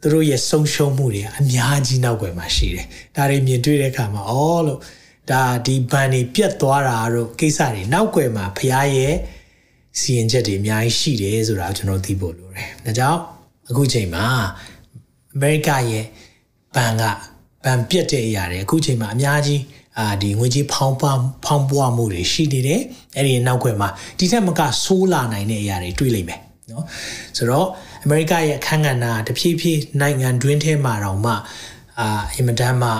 သူတို့ရဲ့ဆုံးရှုံးမှုတွေအများကြီးနောက်ွယ်မှာရှိတယ်ဒါတွေမြင်တွေ့တဲ့အခါမှာအော်လို့ ဒါဒီဘန်တွေပြတ်သွားတာတို့ကိစ္စတွေနောက်ွယ်မှာဖရားရဲ့စီရင်ချက်တွေအများကြီးရှိတယ်ဆိုတာကျွန်တော်သိဖို့လိုတယ်ဒါကြောင့်အခုချိန်မှာအမေရိကရဲ့ဘန်ကဘန်ပြတ်တဲ့အရာတွေအခုချိန်မှာအများကြီးအအာဒီငွေကြေးဖောင်းပွားဖောင်းပွားမှုတွေရှိနေတယ်အဲ့ဒီနောက်ွယ်မှာဒီထက်မကဆိုးလာနိုင်တဲ့အရာတွေတွေ့လိမ့်မယ်နော်ဆိုတော့အမေရိကရဲ့အခန်းကဏ္ဍတဖြည်းဖြည်းနိုင်ငံတွင်းထဲမှာတော့မှအာအင်မတန်မှ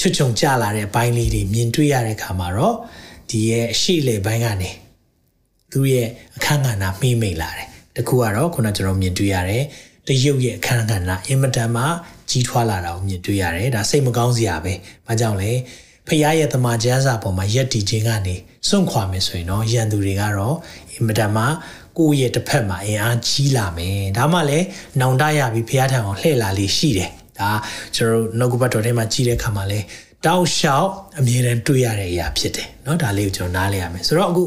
ချွတ်ချုံကြလာတဲ့ဘိုင်းလေးတွေမြင်တွေ့ရတဲ့အခါမှာတော့ဒီရဲ့အရှိလေဘိုင်းကနေသူရဲ့အခန်းကဏ္ဍမှီးမိန်လာတယ်တခုကတော့ခုနကျွန်တော်မြင်တွေ့ရတယ်တရုတ်ရဲ့အခန်းကဏ္ဍအင်မတန်မှကြီးထွားလာတာကိုမြင်တွေ့ရတယ်ဒါစိတ်မကောင်းစရာပဲ။ဘာကြောင့်လဲဖရားရဲ့တမန်ကျမ်းစာပေါ်မှာယက်တီခြင်းကနေစွန့်ခွာမယ်ဆိုရင်တော့ရန်သူတွေကတော့အင်မတန်မှကိုယ့်ရဲ့တစ်ဖက်မှာအင်အားကြီးလာမယ်။ဒါမှလည်းနောင်တရပြီးဖရားထံအောင်လှည့်လာလေးရှိတယ်။ ဒါကျွန်တော်နှုတ်ကပတ်တော်ထဲမှာကြီးတဲ့ခါမှာလည်းတောက်လျှောက်အမြဲတမ်းတွေ့ရတဲ့အရာဖြစ်တယ်เนาะဒါလေးကိုကျွန်တော်နားလည်ရမယ်ဆိုတော့အခု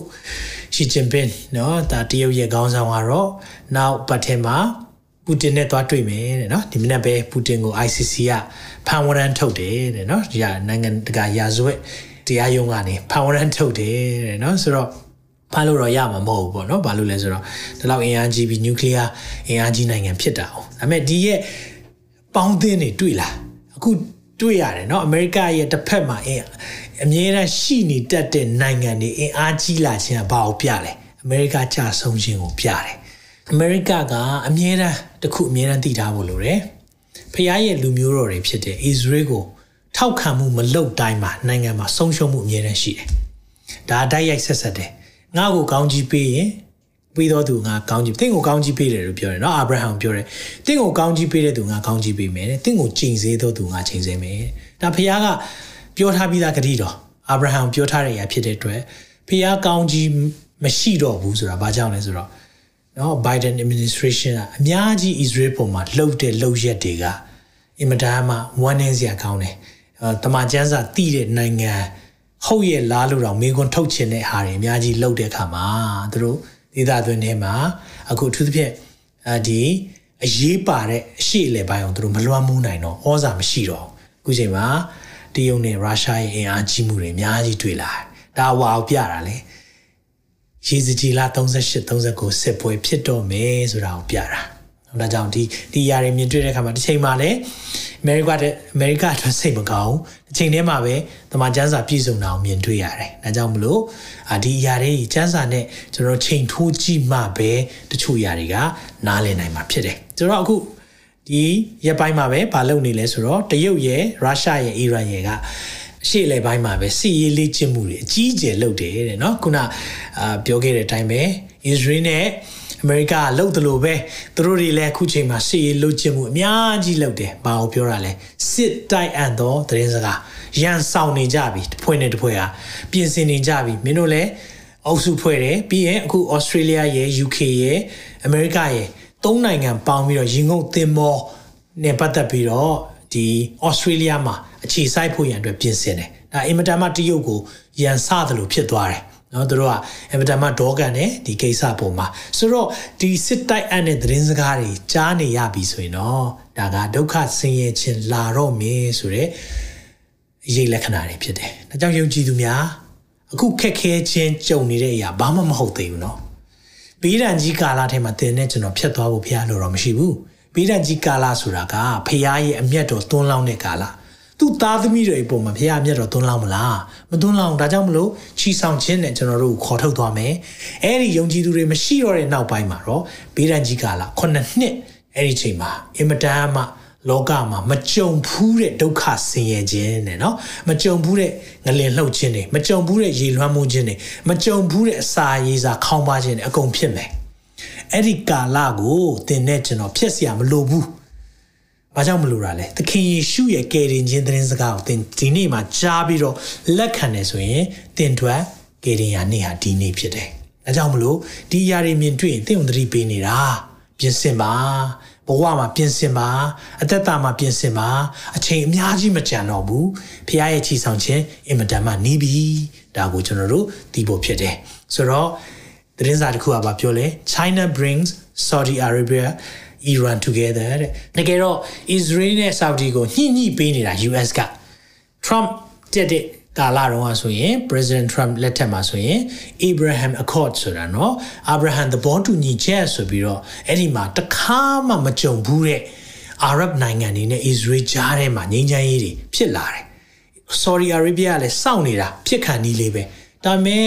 ရှီဂျင်ပင်เนาะဒါတရုတ်ရဲ့ခေါင်းဆောင်ကတော့နောက်ပတ်ထဲမှာပူတင်နဲ့သွားတွေ့မယ်တဲ့နော်ဒီမနေ့ပဲပူတင်ကို ICC ကဖန်ဝရန်ထုတ်တယ်တဲ့နော်ဒီနိုင်ငံတကာရာဇဝတ်တရားရုံးကနေဖန်ဝရန်ထုတ်တယ်တဲ့နော်ဆိုတော့ဖမ်းလို့တော့ရမှာမဟုတ်ဘူးပေါ့နော်ဘာလို့လဲဆိုတော့ဒီလောက်အင်အားကြီးပြီးနျူကလ িয়ার အင်အားကြီးနိုင်ငံဖြစ်တာ哦ဒါပေမဲ့ဒီရဲ့ ပေါင်းသင်းတွေတွေ့လာအခုတွေ့ရတယ်เนาะအမေရိကရဲ့တစ်ဖက်မှာအင်အမြဲတမ်းရှိနေတတ်တဲ့နိုင်ငံတွေအင်အားကြီးလာခြင်းကဘာကိုပြလဲအမေရိကကြာဆုံးခြင်းကိုပြတယ်အမေရိကကအမြဲတမ်းတခုအမြဲတမ်းတည်ထားဖို့လိုတယ်ဖခင်ရဲ့လူမျိုးတော်တွေဖြစ်တဲ့ Israel ကိုထောက်ခံမှုမလုပ်တိုင်းမှာနိုင်ငံမှာဆုံးရှုံးမှုအမြဲတမ်းရှိတယ်ဒါအတိုက်ရိုက်ဆက်ဆက်တယ်ငါ့ကိုကောင်းကြီးပေးရင် ပြီးတော့သူငါကောင်းကြီးတင့်ကိုကောင်းကြီးပေးတယ်လို့ပြောတယ်နော်အာဗြဟံပြောတယ်တင့်ကိုကောင်းကြီးပေးတဲ့သူငါကောင်းကြီးပေးမယ်တင့်ကိုချိန်စေတော့သူငါချိန်စေမယ်ဒါဖခင်ကပြောထားပြီးသားဂတိတော်အာဗြဟံပြောထားတဲ့အရာဖြစ်တဲ့အတွက်ဖခင်ကောင်းကြီးမရှိတော့ဘူးဆိုတာဘာကြောင့်လဲဆိုတော့နော် Biden administration ကအများကြီး Israel ပုံမှာလှုပ်တဲ့လှုပ်ရက်တွေကအင်မတန်မှဝမ်းနည်းစရာကောင်းတယ်အဲတမန်ကျမ်းစာတည်တဲ့နိုင်ငံဟုတ်ရဲ့လားလို့တော့မိကွန်းထုတ်ချင်တဲ့ဟာတွေအများကြီးလှုပ်တဲ့အခါမှာသူတို့ ဒေသသွင်းထဲမှာအခုအထူးသဖြင့်အဲဒီအရေးပါတဲ့အရှိလေပိုင်းအောင်သူတို့မလွှမ်းမိုးနိုင်တော့ဩဇာမရှိတော့အခုချိန်မှာတရုတ်နဲ့ရုရှားရဲ့အင်အားကြီးမှုတွေအများကြီးတွေ့လာတယ်ဒါဝါအောင်ပြတာလေရေစကြည်လာ38 39စစ်ပွဲဖြစ်တော့မယ်ဆိုတာကိုပြတာ။ ။ဒါကြောင့်ဒီဒီအရာတွေမြင်တွေ့တဲ့အခါမှာတစ်ချိန်မှာလည်းအမေရိကတဲ့အမေရိကအတွက်စိတ်မကောင်းတစ်ချိန်တည်းမှာပဲတမန်ကျမ်းစာပြည့်စုံတာကိုမြင်တွေ့ရတယ်။ဒါကြောင့်မလို့ဒီအရာတွေကျမ်းစာနဲ့ကျွန်တော်ချိန်ထိုးကြည့်မှပဲတချို့အရာတွေကနားလည်နိုင်မှာဖြစ်တယ်။ကျွန်တော်အခုဒီရက်ပိုင်းမှာပဲမလုပ်နေလဲဆိုတော့တရုတ်ရဲ့ရုရှားရဲ့အီရန်ရဲ့ကရှေ့လေပိုင်းမှာပဲစီရေးလေ့ကျင့်မှုတွေအကြီးအကျယ်လုပ်တယ်တဲ့เนาะခုနအာပြောခဲ့တဲ့အတိုင်းပဲအစ္စရေးနဲ့ အမေရိကလှုပ်တယ်လို့ပဲသူတို့တွေလည်းအခုချိန်မှာစီရေးလှုပ်ကျင့်မှုအများကြီးလုပ်တယ်ဘာကိုပြောတာလဲစစ်တိုက်အံ့သောသတင်းစကားရန်ဆောင်နေကြပြီတစ်ဖွဲ့နဲ့တစ်ဖွဲ့ဟာပြင်ဆင်နေကြပြီမင်းတို့လည်းအုပ်စုဖွဲ့တယ်ပြီးရင်အခု Australia ရဲ့ UK ရဲ့ America ရဲ့သုံးနိုင်ငံပေါင်းပြီးတော့ရင်ငုတ်သင်္ဘောနဲ့ပတ်သက်ပြီးတော့ဒီ Australia မှာအခြေစိုက်ဖို့ရန်အတွက်ပြင်ဆင်တယ်ဒါအင်မတန်မှတရုတ်ကိုရန်စသလိုဖြစ်သွားတယ် နော်တို့ကအင်မတန်မှဒေါကန်တယ်ဒီကိစ္စပုံမှာဆိုတော့ဒီစစ်တိုက်အပ်တဲ့သတင်းစကားတွေကြားနေရပြီဆိုရင်တော့ဒါကဒုက္ခဆင်းရဲခြင်းလာတော့မင်းဆိုတဲ့အရေးလက္ခဏာတွေဖြစ်တယ်။ဒါကြောင့်ယုံကြည်သူများအခုခက်ခဲခြင်းကြုံနေတဲ့အရာဘာမှမဟုတ်သေးဘူးနော်။ဘေးဒဏ်ကြီးကာလထဲမှာသင်နဲ့ကျွန်တော်ဖြတ်သွားဖို့ဖရားလိုတော့မရှိဘူး။ဘေးဒဏ်ကြီးကာလဆိုတာကဖရားရဲ့အမျက်တော်သွန်းလောင်းတဲ့ကာလ။သူ့သားသမီးတွေအပေါ်မှာဖရားအမျက်တော်သွန်းလောင်းမလား မသွန်းလောင်းဒါကြောင့်မလို့ချီဆောင်ခြင်းနဲ့ကျွန်တော်တို့ခေါ်ထုတ်သွားမယ်အဲ့ဒီယုံကြည်သူတွေမရှိတော့တဲ့နောက်ပိုင်းမှာတော့ဘေးဒဏ်ကြီးကာလ9နှစ်အဲ့ဒီချိန်မှာအင်မတန်မှလောကမှာမကြုံဘူးတဲ့ဒုက္ခဆင်းရဲခြင်းနဲ့เนาะမကြုံဘူးတဲ့ငလင်လှုပ်ခြင်းတွေမကြုံဘူးတဲ့ရေလွှမ်းမှုခြင်းတွေမကြုံဘူးတဲ့အစာရေးစာခေါင်းပါခြင်းတွေအကုန်ဖြစ်မယ်အဲ့ဒီကာလကိုသင်နဲ့ကျွန်တော်ဖြစ်เสียမလိုဘူး ဘာကြောင့်မလိုတာလဲသခင်ယေရှုရဲ့ကယ်တင်ခြင်းသတင်းစကားကိုသင်ဒီနေ့မှာကြားပြီးတော့လက်ခံတယ်ဆိုရင်သင်တို့ကယ်တင်ရာနေ့ဟာဒီနေ့ဖြစ်တယ်ဒါကြောင့်မလို့ဒီຢာတွေမြင်တွေ့ရင်သင်ုံသတိပေးနေတာပြင်ဆင်ပါဘဝမှာပြင်ဆင်ပါအသက်တာမှာပြင်ဆင်ပါအချိန်အများကြီးမကြံတော့ဘူးဖခင်ရဲ့ချီဆောင်ခြင်းအင်မတန်မှနီးပြီဒါကိုကျွန်တော်တို့သိဖို့ဖြစ်တယ်ဆိုတော့သတင်းစာတစ်ခုကပြောလဲ China brings Saudi Arabia Iran together တဲ့တကယ်တော့ Israel နဲ့ Saudi ကိုညှိညှိပေးနေတာ US က Trump တက်တဲ့ကာလတော့ဆိုရင် President Trump လက်ထက်မှာဆိုရင် Abraham Accord ဆိုတာเนาะ Abraham သဘောတူညီချက်ဆိုပြီးတော့အဲ့ဒီမှာတခါမှမကြုံဘူးတဲ့အာရဗ်နိုင်ငံတွေနဲ့ Israel ကြားထဲမှာငြိမ်းချမ်းရေးတွေဖြစ်လာတယ် Saudi Arabia ကလည်းစောင့်နေတာဖြစ်ခံနီးလေးပဲဒါပေမဲ့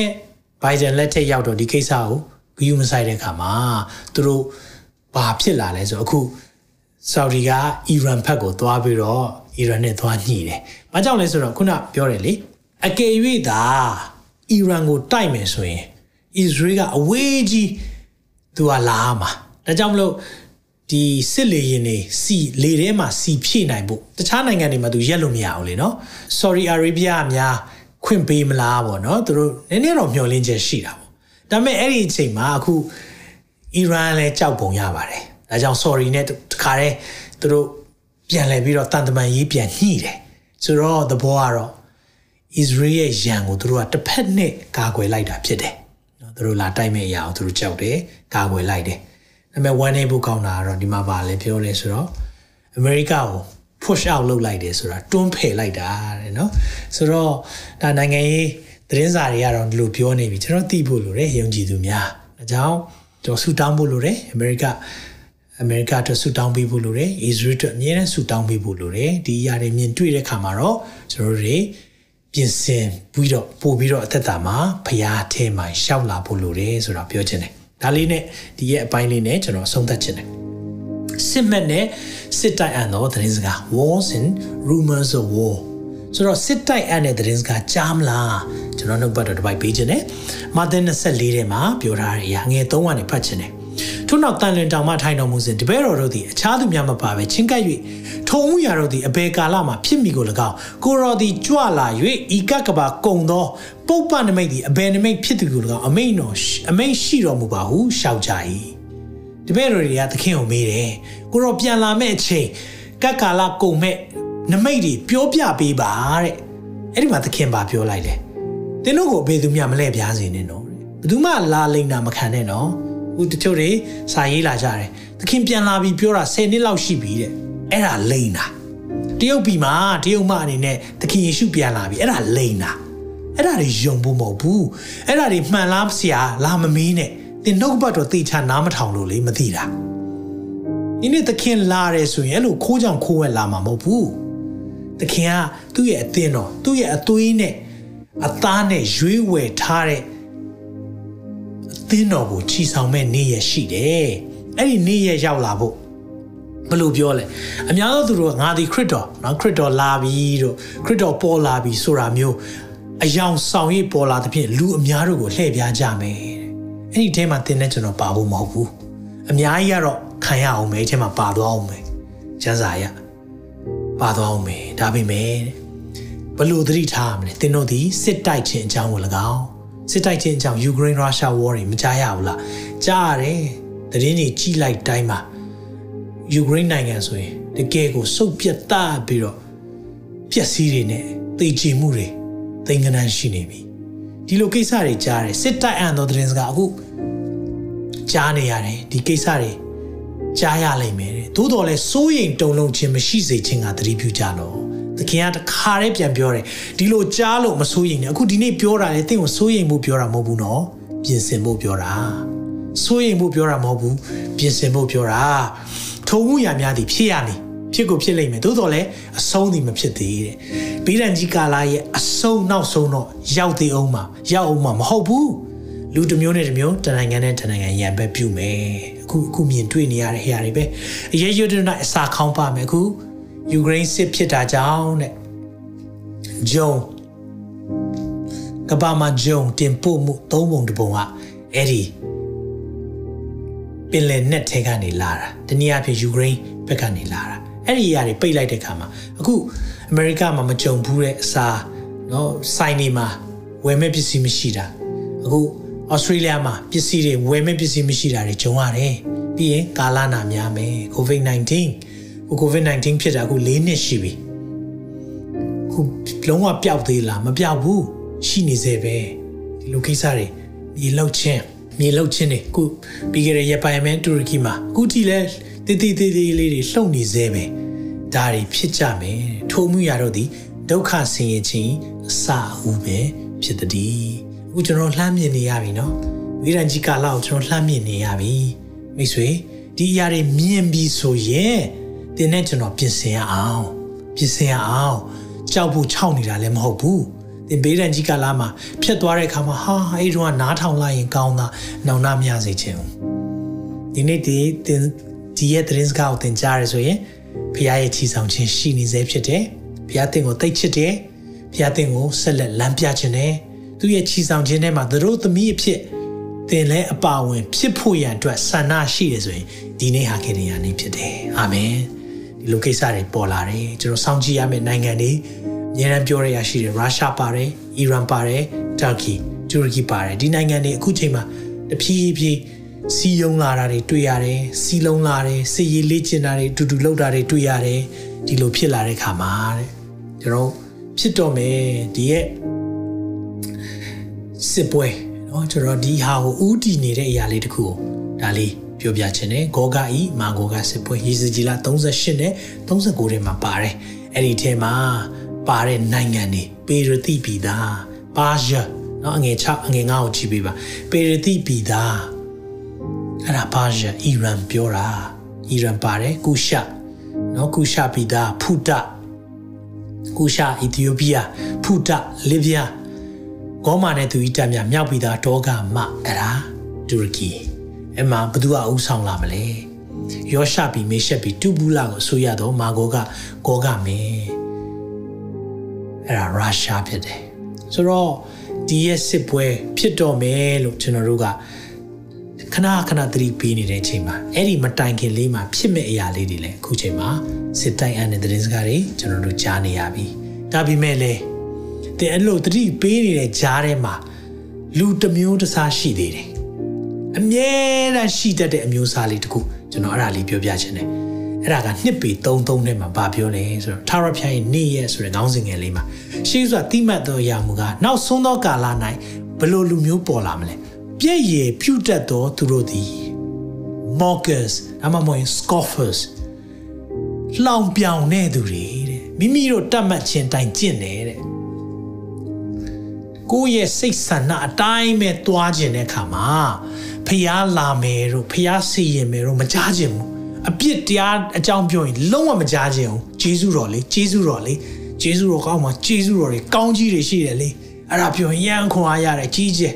Biden လက်ထက်ရောက်တော့ဒီကိစ္စကိုဂယုမဆိုင်တဲ့အခါမှာသူတို့ ဘာဖြစ်လာလဲဆိုအခု Saudi ကအီရန်ဘက်ကိုသွားပြီးတော့အီရန်နဲ့သွားညှိတယ်။ဘာကြောင့်လဲဆိုတော့ခုနပြောတယ်လေအကယ်၍သာအီရန်ကိုတိုက်မယ်ဆိုရင်အစ္စရေးကအဝေးကြီးသူကလာမှာ။ဒါကြောင့်မလို့ဒီစစ်လေရင်တွေစီလေထဲမှာစီဖြည့်နိုင်ဖို့တခြားနိုင်ငံတွေမှာသူရက်လို့မရဘူးလေနော်။ Saudi Arabia အများခွင့်ပေးမလားပေါ့နော်သူတို့နည်းနည်းတော့မျှော်လင့်ချက်ရှိတာပေါ့။ဒါပေမဲ့အဲ့ဒီအချိန်မှာအခု အီရန်လည်းကြောက်ပုံရပါတယ်။ဒါကြောင့် sorry နဲ့တခါတည်းသူတို့ပြန်လဲပြီးတော့တန်တမန်ရေးပြန်ညှိတယ်ဆိုတော့သဘောကတော့ Israel ရဲ့ရန်ကိုသူတို့ကတစ်ဖက်နဲ့ကာကွယ်လိုက်တာဖြစ်တယ်နော်သူတို့လာတိုက်မဲ့အရာကိုသူတို့ကြောက်တယ်ကာကွယ်လိုက်တယ်ဒါပေမဲ့ one day ဘုကောင်းတာကတော့ဒီမှာပါလဲပြောလဲဆိုတော့ America ကို push out လုပ်လိုက်တယ်ဆိုတာတွန်းဖယ်လိုက်တာတဲ့နော်ဆိုတော့ဒါနိုင်ငံရေးသတင်းစာတွေကတော့ဒီလိုပြောနေပြီကျွန်တော်သိဖို့လိုတယ်ယုံကြည်သူများဒါကြောင့် ကျွန်တော်ဆူတောင်းဖို့လိုတယ် America အမေရိကအတွက်ဆူတောင်းပေးဖို့လိုတယ်။ Israel အတွက်အမြဲတမ်းဆူတောင်းပေးဖို့လိုတယ်။ဒီအရာတွေမြင်တွေ့တဲ့အခါမှာတော့ကျွန်တော်တို့တွေပြင်ဆင်ပြီးတော့ပို့ပြီးတော့အသက်တာမှာဖျားထဲမှာရှောက်လာဖို့လိုတယ်ဆိုတော့ပြောချင်တယ်။ဒါလေးနဲ့ဒီရဲ့အပိုင်းလေးနဲ့ကျွန်တော်ဆုံးသက်ချင်တယ်။စစ်မှတ်နဲ့စစ်တိုက်အံတော့သတင်းစကား wars and rumors of war ဆိုတော့စစ်တိုက်အံတဲ့သတင်းစကားကြားမလားကျွန်တော်နှုတ်ပတ်တော့တပိုက်ပေးခြင်းနဲ့မာသဲ24ထဲမှာပြောထားတဲ့အရာငယ်3ကနေဖတ်ခြင်းနဲ့ထို့နောက်တန်လွင်တောင်မှထိုင်တော်မူစဉ်တပည့်တော်တို့သည်အခြားသူများမပါဘဲချင်းကပ်၍ထုံဥရာတို့သည်အဘယ်ကာလမှဖြစ်မိကို၎င်းကိုရော်သည်ကြွလာ၍ဤကကဘာကုံသောပုပ္ပနမိတ်သည်အဘယ်နမိတ်ဖြစ်သူကို၎င်းအမိန်တော်အမိန်ရှိတော်မူပါဟုရှောက်ကြ၏တပည့်တော်တွေကသခင်ကိုမေးတယ်ကိုရောပြန်လာမဲ့အချိန်ကကကာလကုံမဲ့ နမိတ်တွေပြောပြပေးပါတဲ့အဲ့ဒီမှာသခင်ပါပြောလိုက်တယ်တင်းတို့ကိုဘယ်သူမှမလဲပြားစေနဲ့နော်ဘယ်သူမှလာလိမ့်တာမခံနဲ့နော်ဟိုတချို့တွေစာရေးလာကြတယ်သခင်ပြန်လာပြီပြောတာ10နှစ်လောက်ရှိပြီတဲ့အဲ့ဒါလိန်တာတရုတ်ပြည်မှာတရုတ်မအနေနဲ့သခင်ယေရှုပြန်လာပြီအဲ့ဒါလိန်တာအဲ့ဒါတွေယုံဖို့မဟုတ်ဘူးအဲ့ဒါတွေမှန်လားဆရာလာမမေးနဲ့တင်နှုတ်ဘတ်တော့တေချာနားမထောင်လို့လေမသိတာဒီနေ့သခင်လာတယ်ဆိုရင်အဲ့လိုခိုးကြောင်ခိုးဝဲလာမှာမဟုတ်ဘူး သခင်ကသူ့ရဲ့အသင်းတော်သူ့ရဲ့အသွေးနဲ့အသားနဲ့ရွေးဝယ်ထားတဲ့သင်းတော်ကိုချီဆောင်မဲ့နေ့ရက်ရှိတယ်အဲ့ဒီနေ့ရက်ရောက်လာဖို့ဘယ်လိုပြောလဲအများသောသူတို့ကငါဒီခရစ်တော်နော်ခရစ်တော်လာပြီတို့ခရစ်တော်ပေါ်လာပြီဆိုတာမျိုးအယောင်ဆောင်ရိပ်ပေါ်လာသဖြင့်လူအများတို့ကိုလှည့်ပြားကြမယ်အဲ့ဒီထဲမှာသင်တဲ့ကျွန်တော်ပါဖို့မဟုတ်ဘူးအများကြီးကတော့ခံရအောင်မယ်အဲထဲမှာပါသွားအောင်မယ်ကျန်းစာရ ပါသွားအောင်မယ်ဒါပေမဲ့ဘလို့သတိထားရမလဲသင်တို့ဒီစစ်တိုက်ခြင်းအကြောင်းကို၎င်းစစ်တိုက်ခြင်းအကြောင်းယူကရိန်းရုရှားဝေါ်တွေမကြားရဘူးလားကြားရတယ်သတင်းတွေကြီးလိုက်တိုင်းမှာယူကရိန်းနိုင်ငံဆိုရင်တကယ်ကိုစုပ်ပြတ်သားပြီးတော့ပျက်စီးတွေနဲ့သိချမှုတွေသိငန်းရှိနေပြီဒီလိုကိစ္စတွေကြားတယ်စစ်တိုက်အံသောသတင်းစကားအခုကြားနေရတယ်ဒီကိစ္စတွေ ကြားရလိမ့်မယ်တဲ့သို့တော်လဲစိုးရိမ်တုန်လှုပ်ခြင်းမရှိစေခြင်းကသတိပြုကြတော့သခင်ကတခါတည်းပြန်ပြောတယ်ဒီလိုကြားလို့မစိုးရိမ်နဲ့အခုဒီနေ့ပြောတာလေသင်ကိုစိုးရိမ်မှုပြောတာမဟုတ်ဘူးနော်ပြင်ဆင်ဖို့ပြောတာစိုးရိမ်မှုပြောတာမဟုတ်ဘူးပြင်ဆင်ဖို့ပြောတာထုံမှုရများသည်ဖြစ်ရမည်ဖြစ်ကိုဖြစ်လိမ့်မယ်သို့တော်လည်းအဆုံးသည်မဖြစ်သေးတဲ့ဘေးရန်ကြီးကာလာရဲ့အဆုံးနောက်ဆုံးတော့ရောက်သေးအောင်မှာရောက်အောင်မှာမဟုတ်ဘူးလူတစ်မျိုးနဲ့တစ်မျိုးတနိုင်ငံနဲ့တနိုင်ငံရန်ပဲပြုမယ် အခုအခုမြင်တွေ့နေရတဲ့အရာတွေပဲအရေးယူတဲ့နောက်အစာခေါင်းပါမယ်အခုယူကရိန်းစစ်ဖြစ်တာကြောင့်တဲ့ဂျုံကဘာမှာဂျုံတင်ပို့မှုသုံးပုံတစ်ပုံကအဲ့ဒီပင်လယ်နဲ့ထဲကနေလာတာတနည်းအားဖြင့်ယူကရိန်းဘက်ကနေလာတာအဲ့ဒီအရာတွေပိတ်လိုက်တဲ့အခါမှာအခုအမေရိကမှာမကြုံဘူးတဲ့အစာနော်ဆိုင်နေမှာဝယ်မဲ့ပစ္စည်းမရှိတာအခု ဩစတြေးလျမှာပစ္စည်းတွေဝယ်မဲ့ပစ္စည်းမရှိတာတွေကြုံရတယ်ပြီးရင်ကာလနာများမယ် COVID-19 ခု COVID-19 ဖြစ်တာအခု၄နှစ်ရှိပြီခုလုံးဝပျောက်သေးလားမပျောက်ဘူးရှိနေသေးပဲဒီလိုကိစ္စတွေမြေလောက်ချင်းမြေလောက်ချင်းတွေခုပြီးခဲ့တဲ့ရက်ပိုင်းမှာတူရကီမှာအခုထိလဲတည်တည်တည်တည်လေးတွေလှုပ်နေသေးပဲဒါတွေဖြစ်ကြမယ်ထိုမှုရတော့ဒီဒုက္ခဆင်းရဲခြင်းအစအဦးပဲဖြစ်သည် အခုကျွန်တော်လှမ်းမြင်နေရပြီနော်ဝိရန်ကြီးကာလကိုကျွန်တော်လှမ်းမြင်နေရပြီမိတ်ဆွေဒီအရာတွေမြင်ပြီးဆိုရင်တင်းနဲ့ကျွန်တော်ပြင်ဆင်ရအောင်ပြင်ဆင်ရအောင်ကြောက်ဖို့ခြောက်နေတာလည်းမဟုတ်ဘူးသင်ဘေးဒဏ်ကြီးကလာမှာဖြတ်သွားတဲ့အခါမှာဟာအဲ့ဒီတော့နားထောင်လိုက်ရင်ကောင်းတာနောင်နာမရစေခြင်းဒီနေ့ဒီသင်ဒီရဲ့သတင်းစကားကိုသင်ကြားရဆိုရင်ဖခင်ရဲ့ချီဆောင်ခြင်းရှိနေစေဖြစ်တယ်ဖခင်သင်ကိုသိချစ်တယ်ဖခင်သင်ကိုဆက်လက်လမ်းပြခြင်းတယ် သူရဲ့ချီဆောင်ခြင်းထဲမှာသူတို့သမီးအဖြစ်သင်လည်းအပါဝင် ဖြစ်ဖို့ရန်အတွက်ဆန္ဒရှိတယ်ဆိုရင်ဒီနေ့ဟာခေတ္တရာနေ့ဖြစ်တယ်အာမင်ဒီလိုကိစ္စတွေပေါ်လာတယ်ကျွန်တော်စောင့်ကြည့်ရမယ့်နိုင်ငံတွေအများအားပြောရရရှိတယ်ရုရှားပါတယ်အီရန်ပါတယ်တာကီတူရကီပါတယ်ဒီနိုင်ငံတွေအခုချိန်မှာတဖြည်းဖြည်းစီယုံလာတာတွေတွေ့ရတယ်စီလုံးလာတယ်စီရီလေ့ကျင့်တာတွေတူတူလောက်တာတွေတွေ့ရတယ်ဒီလိုဖြစ်လာတဲ့ခါမှာတဲ့ကျွန်တော်ဖြစ်တော့မယ်ဒီရဲ့ စစ်ပွဲเนาะကျွန်တော်ဒီဟာကိုဥတည်နေတဲ့အရာလေးတခုကိုဒါလေးပြောပြချင်တယ်ဂောဂဤမာဂောဂစစ်ပွဲယေဇဂျီလာ38နဲ့39ထဲမှာပါတယ်အဲ့ဒီထဲမှာပါတဲ့နိုင်ငံတွေပေရတိပြည်သားပါရှာเนาะအငယ်6အငယ်9ကိုကြည့်ပေးပါပေရတိပြည်သားအဲ့ဒါပါရှာအီရန်ပြောတာအီရန်ပါတယ်ကုရှာเนาะကုရှာပြည်သားဖူတကုရှာအီသီယိုးပီးယားဖူတလစ်ဗျာ ဂေါမာနဲ့သူဤတက်မြမြောက်ပြည်သားဒေါဂမအဲ့ဒါတူရကီအဲ့မှာဘသူကအူဆောင်လာမလဲယောရှပီမေရှက်ပီတူဘူးလာကိုဆိုရတော့မာဂောကဂောကမင်းအဲ့ဒါရုရှားဖြစ်တယ်ဆိုတော့ဒီရဲ့စစ်ပွဲဖြစ်တော့မယ်လို့ကျွန်တော်တို့ကခဏခဏသတိပေးနေတဲ့အချိန်မှာအဲ့ဒီမတိုင်ခင်လေးမှာဖြစ်မဲ့အရာလေးတွေလည်းအခုချိန်မှာစစ်တိုင်အန်တဲ့သတင်းစကားတွေကျွန်တော်တို့ကြားနေရပြီဒါပေမဲ့လည်း တဲ့အဲ့လိုသတိပေးနေတဲ့ကြားထဲမှာလူတစ်မျိုးတစ်စားရှိသေးတယ်အမြဲတမ်းရှိတတ်တဲ့အမျိုးအစားလေးတခုကျွန်တော်အဲ့ဒါလေးပြောပြချင်တယ်အဲ့ဒါကနှစ်ပေ33နဲ့မှာဗာပြောလဲဆိုတော့ထာဝရဘုရားရဲ့နေ့ရက်ဆိုတဲ့ခေါင်းစဉ်ငယ်လေးမှာရှေးစွာတိမှတ်သောအရာမူကားနောက်ဆုံးသောကာလ၌ဘယ်လိုလူမျိုးပေါ်လာမလဲပြည့်ရည်ဖြူတတ်သောသူတို့သည် mockers အမမွင် scoffers လောင်ပြောင်တဲ့သူတွေတဲ့မိမိတို့တတ်မှတ်ခြင်းတိုင်ကျင့်တယ်တဲ့ ကိုယ့်ရဲ့စိတ်ဆန္ဒအတိုင်းပဲသွားခြင်းတဲ့အခါမှာဖျားလာမယ်တို့ဖျားစီရင်မယ်တို့မကြားခြင်းဘူးအပြစ်တရားအကြောင်းပြောရင်လုံးဝမကြားခြင်းဘူးဂျေဇုတော်လေဂျေဇုတော်လေဂျေဇုတော်ကောင်းမှာဂျေဇုတော်တွေကောင်းကြီးတွေရှိတယ်လေအဲ့ဒါပြောရင်ရန်ခွန်အားရတယ်ကြီးကျယ်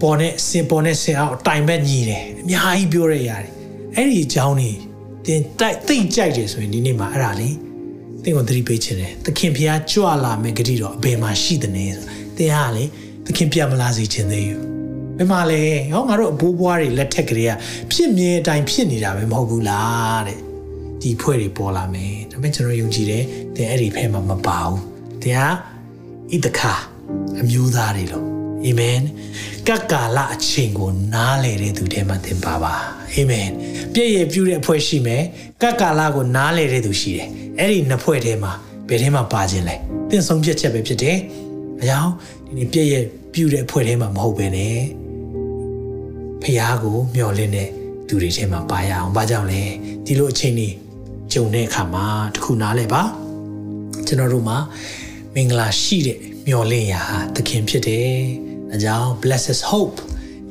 ပေါ်နဲ့စင်ပေါ်နဲ့စင်အောင်တိုင်ဘက်ညီတယ်အများကြီးပြောရရတယ်အဲ့ဒီအကြောင်းနေတင်တိုက်သိမ့်ကြိုက်တယ်ဆိုရင်ဒီနေ့မှာအဲ့ဒါလေ သင်ကိုသတိပေးခြင်းတယ်သခင်ဖျားကြွလာမယ်ဂတိတော်အဘယ်မှာရှိသလဲဆိုသင်ဟာလေသခင်ပြမလာစေခြင်းသေးဘူးဘယ်မှာလဲဟောငါတို့အဘိုးဘွားတွေလက်ထက်ကလေးကဖြစ်မြဲအတိုင်းဖြစ်နေတာပဲမဟုတ်ဘူးလားတဲ့ဒီဖွဲ့တွေပေါ်လာမယ်ဒါပေမဲ့ကျွန်တော်ယုံကြည်တယ်သင်အဲ့ဒီဖဲမှာမပါဘူးသင်ဟာဣတခါအမျိုးသားတွေလို့ အာမင်ကကာလအချိန်ကိုနားလေတဲ့သူတွေမှာသင်ပါပါအာမင်ပြည့်ရပြည့်တဲ့အဖွဲ့ရှိမယ်ကကာလကိုနားလေတဲ့သူရှိတယ်အဲ့ဒီနှစ်ဖွဲ့ထဲမှာဘယ်ထဲမှာပါခြင်းလဲသင်ဆုံးဖြတ်ချက်ပဲဖြစ်တယ်အကြောင်းဒီနေ့ပြည့်ရပြည့်တဲ့အဖွဲ့ထဲမှာမဟုတ်ပဲねဖះကိုမျောလင်းတဲ့သူတွေထဲမှာပါရအောင်။ဘာကြောင့်လဲဒီလိုအချိန်ကြီးဂျုံတဲ့အခါမှာတခုနားလဲပါကျွန်တော်တို့မှာမင်္ဂလာရှိတဲ့မျောလင်းရာဟာသခင်ဖြစ်တယ်။ ဒါကြောင့် blessed hope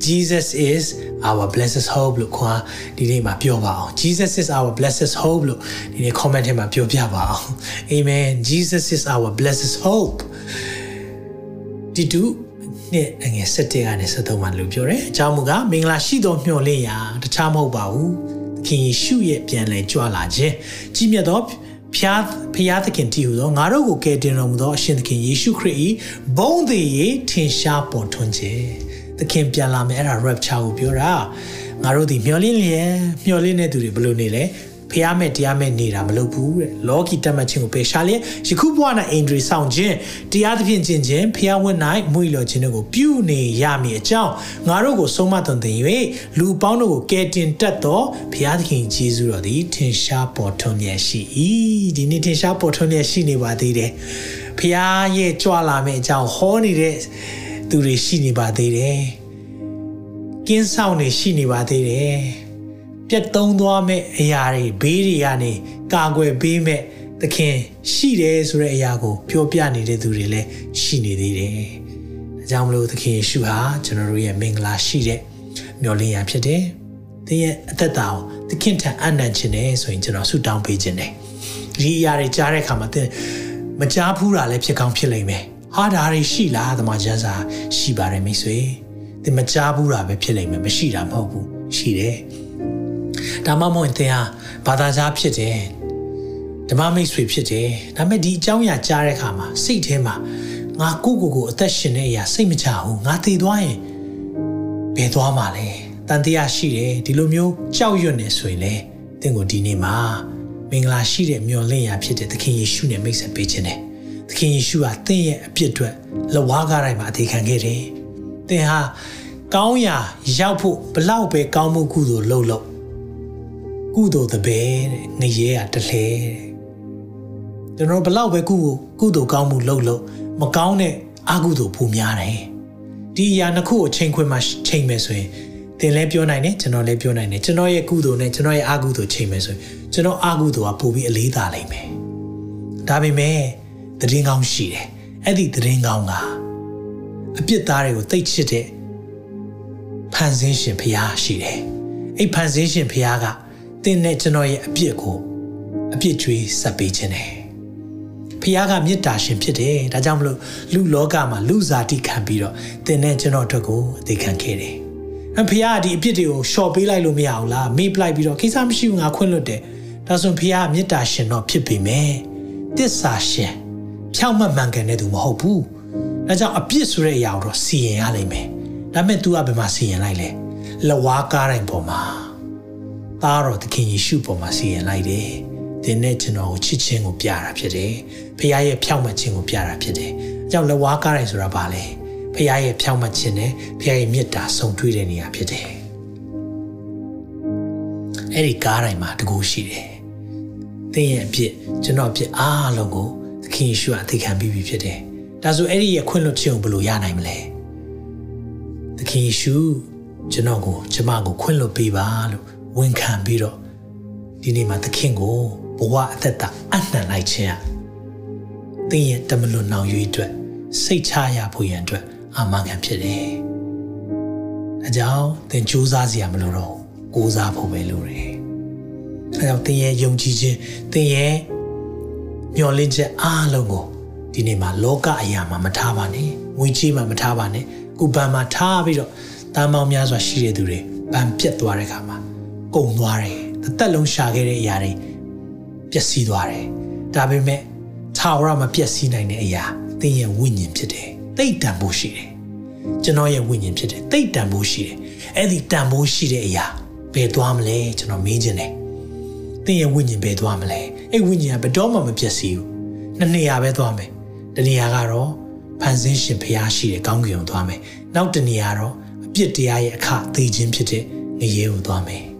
Jesus is our blessed hope လို့ခေါ်ဒီနေ့မှာပြောပါအောင် Jesus is our blessed hope လို့ဒီနေ့ comment ထဲမှာပြောပြပါအောင် Amen Jesus is our blessed hope ဒီတူနှစ်အငယ်7ကနေ73မှာလို့ပြောတယ်အကြောင်းမူကားမင်္ဂလာရှိသောမျှော်လင့်ရာတခြားမဟုတ်ပါဘူးသခင်ယေရှုရဲ့ပြန်လည်ကြွလာခြင်းကြီးမြတ်သော ဖျားဖျားသခင်တည်ဟူသောငါတို့ကိုကယ်တင်တော်မူသောအရှင်သခင်ယေရှုခရစ်၏ဘုန်းသည်ရေထင်ရှားပေါ်ထွန်းခြင်းသခင်ပြန်လာမယ်အဲ့ဒါ rapture ကိုပြောတာငါတို့ဒီမျောလင်းလျက်မျောလင်းတဲ့သူတွေဘယ်လိုနေလဲ ဖျားမဲ့တရားမဲ့နေတာမလုပ်ဘူးတဲ့လောကီတတ်မှတ်ခြင်းကိုပယ်ရှားလျက်ယခုဘဝ၌အိန္ဒြေဆောင်ခြင်းတရားသဖြင့်ကျင့်ခြင်းဖျားဝတ်၌မွေလော်ခြင်းတို့ကိုပြုနေရမည်အကြောင်းငါတို့ကိုဆုံးမသွန်သင်၍လူပေါင်းတို့ကိုကယ်တင်တတ်သောဖျားသခင်ဂျေဇုတော်သည်ထင်ရှားပေါ်ထွန်းမြတ်ရှိ၏ဒီနေ့ထင်ရှားပေါ်ထွန်းမြတ်ရှိနေပါသေးတယ်ဖျားရဲ့ကြွလာမယ့်အကြောင်းဟောနေတဲ့သူတွေရှိနေပါသေးတယ်ကင်းဆောင်နေရှိနေပါသေးတယ် ပြတ်သုံးသွားမဲ့အရာတွေဘေးတွေကနေကာကွယ်ပေးမဲ့သခင်ရှိတယ်ဆိုတဲ့အရာကိုပြောပြနေတဲ့သူတွေလည်းရှိနေသေးတယ်။ဒါကြောင့်မလို့သခင်ယေရှုဟာကျွန်တော်တို့ရဲ့မင်္ဂလာရှိတဲ့မျှော်လင့်ရာဖြစ်တယ်။သင်ရဲ့အသက်တာကိုသခင်ထံအနံ့ခြင်းနဲ့ဆိုရင်ကျွန်တော်ဆုတောင်းပေးခြင်းတယ်။ဒီအရာတွေကြားတဲ့အခါမှာသင်မကြားဘူးတာလည်းဖြစ်ကောင်းဖြစ်လိမ့်မယ်ဟာဒါတွေရှိလားသမာကျမ်းစာရှိပါတယ်မိတ်ဆွေသင်မကြားဘူးတာပဲဖြစ်လိမ့်မယ်မရှိတာမဟုတ်ဘူးရှိတယ် ဒါမှမဟုတ်သင်ဟာဘာသာကြားဖြစ်တယ်ဓမ္မမိတ်ဆွေဖြစ်တယ်ဒါပေမဲ့ဒီအကြောင်းအရာကြားတဲ့အခါမှာစိတ်ထဲမှာငါကိုကိုကိုအသက်ရှင်တဲ့အရာစိတ်မချဘူးငါတည်သွားရင်ဘယ်သွားမှာလဲတန်တရားရှိတယ်ဒီလိုမျိုးကြောက်ရွံ့နေဆိုရင်လေသင်ကိုဒီနေ့မှာမင်္ဂလာရှိတဲ့မျော်လင့်ရာဖြစ်တဲ့သခင်ယေရှုနဲ့မိတ်ဆက်ပေးခြင်းတယ်သခင်ယေရှုဟာသင်ရဲ့အပြစ်အတွက်လဝါးကားတိုင်းမှာအသေးခံခဲ့တယ်သင်ဟာကောင်းရာရောက်ဖို့ဘလောက်ပဲကောင်းမှုကုသိုလ်လုပ်လို့ ကုသိုလ်တပည့်တဲ့ငရဲရတလဲကျွန်တော်ဘလောက်ပဲကုကုသိုလ်ကောင်းမှုလုပ်လို့မကောင်းတဲ့အကုသိုလ်ပိုများတယ်ဒီအရာနှစ်ခုကိုချိန်ခွင်မှာချိန်မယ်ဆိုရင်သင်လည်းပြောနိုင်တယ်ကျွန်တော်လည်းပြောနိုင်တယ်ကျွန်တော်ရဲ့ကုသိုလ်နဲ့ကျွန်တော်ရဲ့အကုသိုလ်ချိန်မယ်ဆိုရင်ကျွန်တော်အကုသိုလ်ကပိုပြီးအလေးသာလိမ့်မယ်ဒါပေမဲ့သတင်းကောင်းရှိတယ်အဲ့ဒီသတင်းကောင်းကအပြစ်သားတွေကိုသိချစ်တဲ့ဖန်ဆင်းရှင်ဖရားရှိတယ်အဲ့ဖန်ဆင်းရှင်ဖရားက သင်နဲ့ကျွန်တော်ရဲ့အပြစ်ကိုအပြစ်ကြွေးဆက်ပေးခြင်းတယ်ဖခင်ကမေတ္တာရှင်ဖြစ်တယ်ဒါကြောင့်မလို့လူလောကမှာလူစားတိခံပြီးတော့သင်နဲ့ကျွန်တော်တို့ကိုအသေးခံခဲ့တယ်အဖခင်ကဒီအပြစ်တွေကိုရှော့ပေးလိုက်လို့မရအောင်လားမေးပလိုက်ပြီးတော့ကိစ္စမရှိဘူးငါခွင့်လွတ်တယ်ဒါဆိုဖခင်ကမေတ္တာရှင်တော့ဖြစ်ပေမဲ့တစ္ဆာရှင်ဖြောင့်မတ်မှန်ကန်တဲ့သူမဟုတ်ဘူးဒါကြောင့်အပြစ်ဆိုတဲ့အရာကိုတော့စီရင်ရလိမ့်မယ်ဒါပေမဲ့ तू ကဘယ်မှာစီရင်လိုက်လဲလဝါကားတိုင်းပေါ်မှာ သားတော်သခင်ယေရှုပေါ်မှာစီရင်လိုက်တယ်သင်နဲ့ကျွန်တော်ကိုချစ်ချင်းကိုပြတာဖြစ်တယ်။ဖခင်ရဲ့ဖြောင့်မတ်ခြင်းကိုပြတာဖြစ်တယ်။အကြောင်းလက်ဝါးကားတိုင်းဆိုတာဘာလဲ။ဖခင်ရဲ့ဖြောင့်မတ်ခြင်းနဲ့ဖခင်ရဲ့မေတ္တာဆုံတွေ့တဲ့နေရာဖြစ်တယ်။အဲ့ဒီကားတိုင်းမှာတကူရှိတယ်။သင်ရဲ့အဖြစ်ကျွန်တော်အဖြစ်အားလုံးကိုသခင်ယေရှုအသိခံပြီးပြီဖြစ်တယ်။ဒါဆိုအဲ့ဒီရဲ့ခွင့်လွှတ်ခြင်းကိုဘယ်လိုရနိုင်မလဲ။သခင်ယေရှုကျွန်တော်ကိုကျမကိုခွင့်လွှတ်ပေးပါလို့ ဝန်ခံပြီးတော့ဒီနေ့မှာသခင်ကိုဘဝအသက်တာအနှံလိုက်ခြင်းอ่ะသင်ရဲ့တမလွန်နောင်ရွေးအတွက်စိတ်ချရဖို့ရန်အတွက်အာမခံဖြစ်တယ်။အဲကြောင့်သင်ကြိုးစားစရာမလိုတော့ကိုးစားဖို့ပဲလိုတယ်။အဲကြောင့်သင်ရဲ့ယုံကြည်ခြင်းသင်ရဲ့မျှော်လင့်ချက်အားလုံးကိုဒီနေ့မှာလောကအရာမှာမထားပါနဲ့။ငွေကြေးမှာမထားပါနဲ့။ကိုဘန်မှာထားပြီးတော့တန်ပေါင်းများစွာရှိတဲ့သူတွေဘန်ပြတ်သွားတဲ့အခါမှာ ကုန်သွားတယ်။တစ်သက်လုံးရှာခဲ့တဲ့အရာတွေပျက်စီးသွားတယ်။ဒါပေမဲ့ထာဝရမပျက်စီးနိုင်တဲ့အရာသင်ရဲ့ဝိညာဉ်ဖြစ်တယ်။သိတန်ဖို့ရှိတယ်။ကျွန်တော်ရဲ့ဝိညာဉ်ဖြစ်တယ်။သိတန်ဖို့ရှိတယ်။အဲ့ဒီတန်ဖို့ရှိတဲ့အရာဘယ်သွားမလဲကျွန်တော်မေးခြင်းတယ်။သင်ရဲ့ဝိညာဉ်ဘယ်သွားမလဲ။အဲ့ဝိညာဉ်ကဘယ်တော့မှမပျက်စီးဘူး။နှစ်နေရာပဲသွားမယ်။တနေရာကတော့ဖန်ဆင်းရှင်ဖျားရှိတဲ့ကောင်းကင်ကိုသွားမယ်။နောက်တနေရာတော့အပြစ်တရားရဲ့အခသေခြင်းဖြစ်တဲ့ငရေကိုသွားမယ်။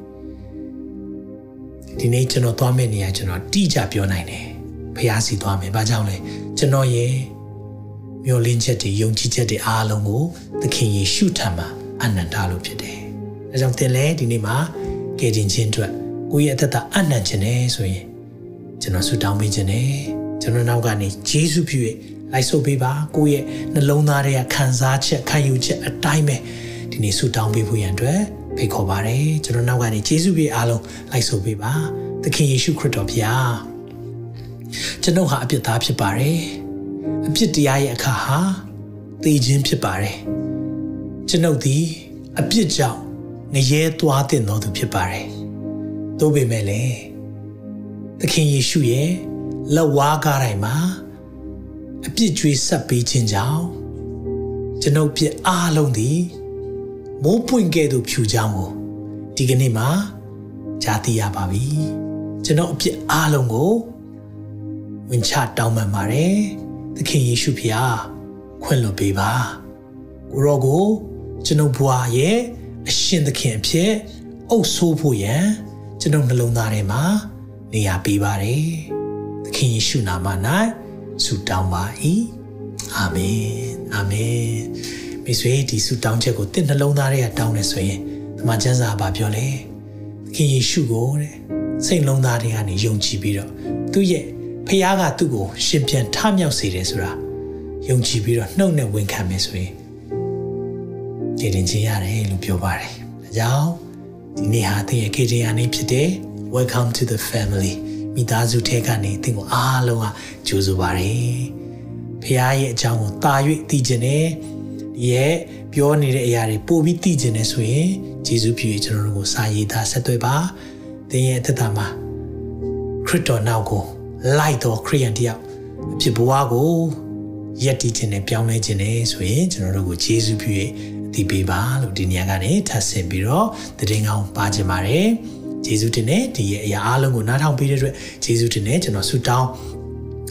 ဒီနေ့ကျွန်တော်သွားမယ့်နေရာကျွန်တော်တိကျပြောနိုင်တယ်ဖះစီသွားမယ်ဘာကြောင့်လဲကျွန်တော်ရဲ့မျောလင်းချက်တွေယုံကြည်ချက်တွေအားလုံးကိုသခင်ယေရှုထံမှာအနန္တလို့ဖြစ်တယ်ဒါကြောင့်သင်လည်းဒီနေ့မှာကယ်တင်ခြင်းအတွက်ကိုယ့်ရဲ့အသက်တာအနန္တခြင်းနဲ့ဆိုရင်ကျွန်တော်ဆုတောင်းပေးခြင်းနဲ့ကျွန်တော်နောက်ကနေဂျေစုပြု၍လိုက်ဆုပ်ပေးပါကိုယ့်ရဲ့နှလုံးသားထဲကခံစားချက်ခံယူချက်အတိုင်းပဲဒီနေ့ဆုတောင်းပေးဖို့ရန်အတွက် ဖိတ်ခေါ်ပါတယ်ကျွန်တော်နောက်ကနေယေရှုပြည့်အားလုံးလိုက်ဆိုပေးပါသခင်ယေရှုခရစ်တော်ဖျားကျွန်တော်ဟာအပြစ်သားဖြစ်ပါတယ်အပြစ်တရားရဲ့အခါဟာသေခြင်းဖြစ်ပါတယ်ကျွန်ုပ်သည်အပြစ်ကြောင့်ငရဲသွားတင်တော်သူဖြစ်ပါတယ်သို့ပေမဲ့လည်းသခင်ယေရှုရဲ့လက်ဝါးကားတိုင်းမှာအပြစ်ကြွေးဆက်ပေးခြင်းကြောင့်ကျွန်ုပ်ပြစ်အားလုံးသည် မိုးပွင့်ခဲ့သူဖြူချောင်းကိုဒီကနေ့မှာကြားသိရပါပြီကျွန်တော်အပြစ်အားလုံးကိုဝင်ချတောင်းပန်ပါတယ်သခင်ယေရှုဖျားခွင့်လွှတ်ပေးပါကိုရောကိုကျွန်ုပ်ဘွားရဲ့အရှင်သခင်အဖြစ်အုပ်ဆိုးဖို့ရန်ကျွန်ုပ်နှလုံးသားထဲမှာနေရာပေးပါတယ်သခင်ယေရှုနာမ၌ဆုတောင်းပါ၏အာမင်အာမင် မိတ်ဆွေဒီဆုတောင်းချက်ကိုတင့်နှလုံးသားထဲကတောင်းနေဆိုရင်တမန်ကျမ်းစာဘာပြောလဲသခင်ယေရှုကိုတဲ့စိတ်လုံးသားတွေကနေယုံကြည်ပြီးတော့သူ့ရဲ့ဖခင်ကသူ့ကိုရှင်ပြန်ထမြောက်စေတယ်ဆိုတာယုံကြည်ပြီးတော့နှုတ်နဲ့ဝန်ခံမယ်ဆိုရင်ကြည်တင်ခြင်းရတယ်လို့ပြောပါတယ်။ဒါကြောင့်ဒီနေ့ဟာသင်ရဲ့ KJR နေ့ဖြစ်တဲ့ Welcome to the family မိသားစုထဲကနေသင်ကိုအားလုံးကကြိုးဆိုပါရယ်ဖခင်ရဲ့အကြောင်းကိုတာ၍သိကျင်တယ် ဒီရဲ့ပြောနေတဲ့အရာတွေပို့ပြီးသိကျင်တယ်ဆိုရင်ဂျေဇုပြု၍ကျွန်တော်တို့ကိုစာရေးသားဆက်သွယ်ပါသင်ရဲ့အသက်တာမှာခရစ်တော်နောက်ကိုလိုက်တော်ခရိယန်တယောက်အဖြစ်ဘဝကိုယက်တည်ခြင်းနဲ့ပြောင်းလဲခြင်းနဲ့ဆိုရင်ကျွန်တော်တို့ကိုဂျေဇုပြု၍အသိပေးပါလို့ဒီနေရာကနေထပ်ဆင့်ပြီးတော့တည်ငောင်းပါခြင်းပါတယ်ဂျေဇုတင်နဲ့ဒီရဲ့အရာအလုံးကိုနားထောင်ပေးတဲ့အတွက်ဂျေဇုတင်နဲ့ကျွန်တော်ဆုတောင်း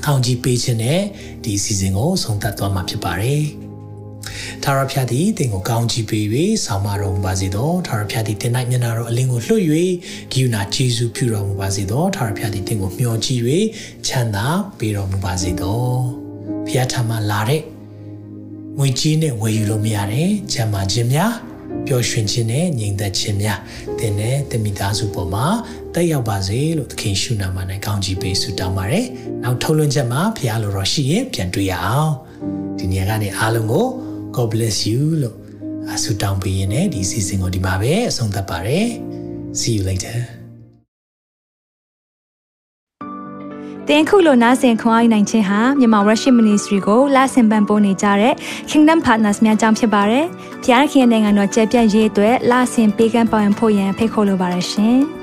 အောင်ကြီးပေးခြင်းနဲ့ဒီစီစဉ်ကိုဆုံးသက်သွားမှာဖြစ်ပါတယ် ထာဝရဘုရားသည်သင်ကိုကောင်းချီးပေး၍ဆောင်မတော်မူပါစေသောထာဝရဘုရားသည်သင်၌မျက်နာတော်အလင်းကိုလွှတ်၍ဂိယူနာကျေးဇူးပြုတော်မူပါစေသောထာဝရဘုရားသည်သင်ကိုမျှော်ကြည့်၍ချမ်းသာပေးတော်မူပါစေသောဘုရားထံမှလာတဲ့ငွေကြီးနဲ့ဝယ်ယူလို့မရတဲ့ချမ်းသာခြင်းများပျော်ရွှင်ခြင်းနဲ့ငြိမ်သက်ခြင်းများသင်နဲ့တမိသားစုပေါ်မှာတက်ရောက်ပါစေလို့သခင်ရှုနာမနဲ့ကောင်းချီးပေးဆုတောင်းပါတယ်။နောက်ထုတ်လွှင့်ချက်မှာဘုရားလိုတော်ရှိရင်ပြန်တွေ့ရအောင်။ဒီနေရာကနေအားလုံးကို God bless you လို့ဆုတောင်းပေးရင်းနဲ့ဒီစီစဉ်ကိုဒီမှာပဲအဆုံးသတ်ပါတယ် See you later တင်ခုလိုနာဆင်ခွန်အားနိုင်ခြင်းဟာမြန်မာ Worship Ministry ကိုလာဆင်ပန်ပိုးနေကြတဲ့ Kingdom Partners များအကြောင်းဖြစ်ပါတယ်။ဖျားခင်နိုင်ငံတော်ကျယ်ပြန့်ရေးအတွက်လာဆင်ပေးကမ်းပောင်းဖို့ရန်ဖိတ်ခေါ်လိုပါတယ်ရှင်။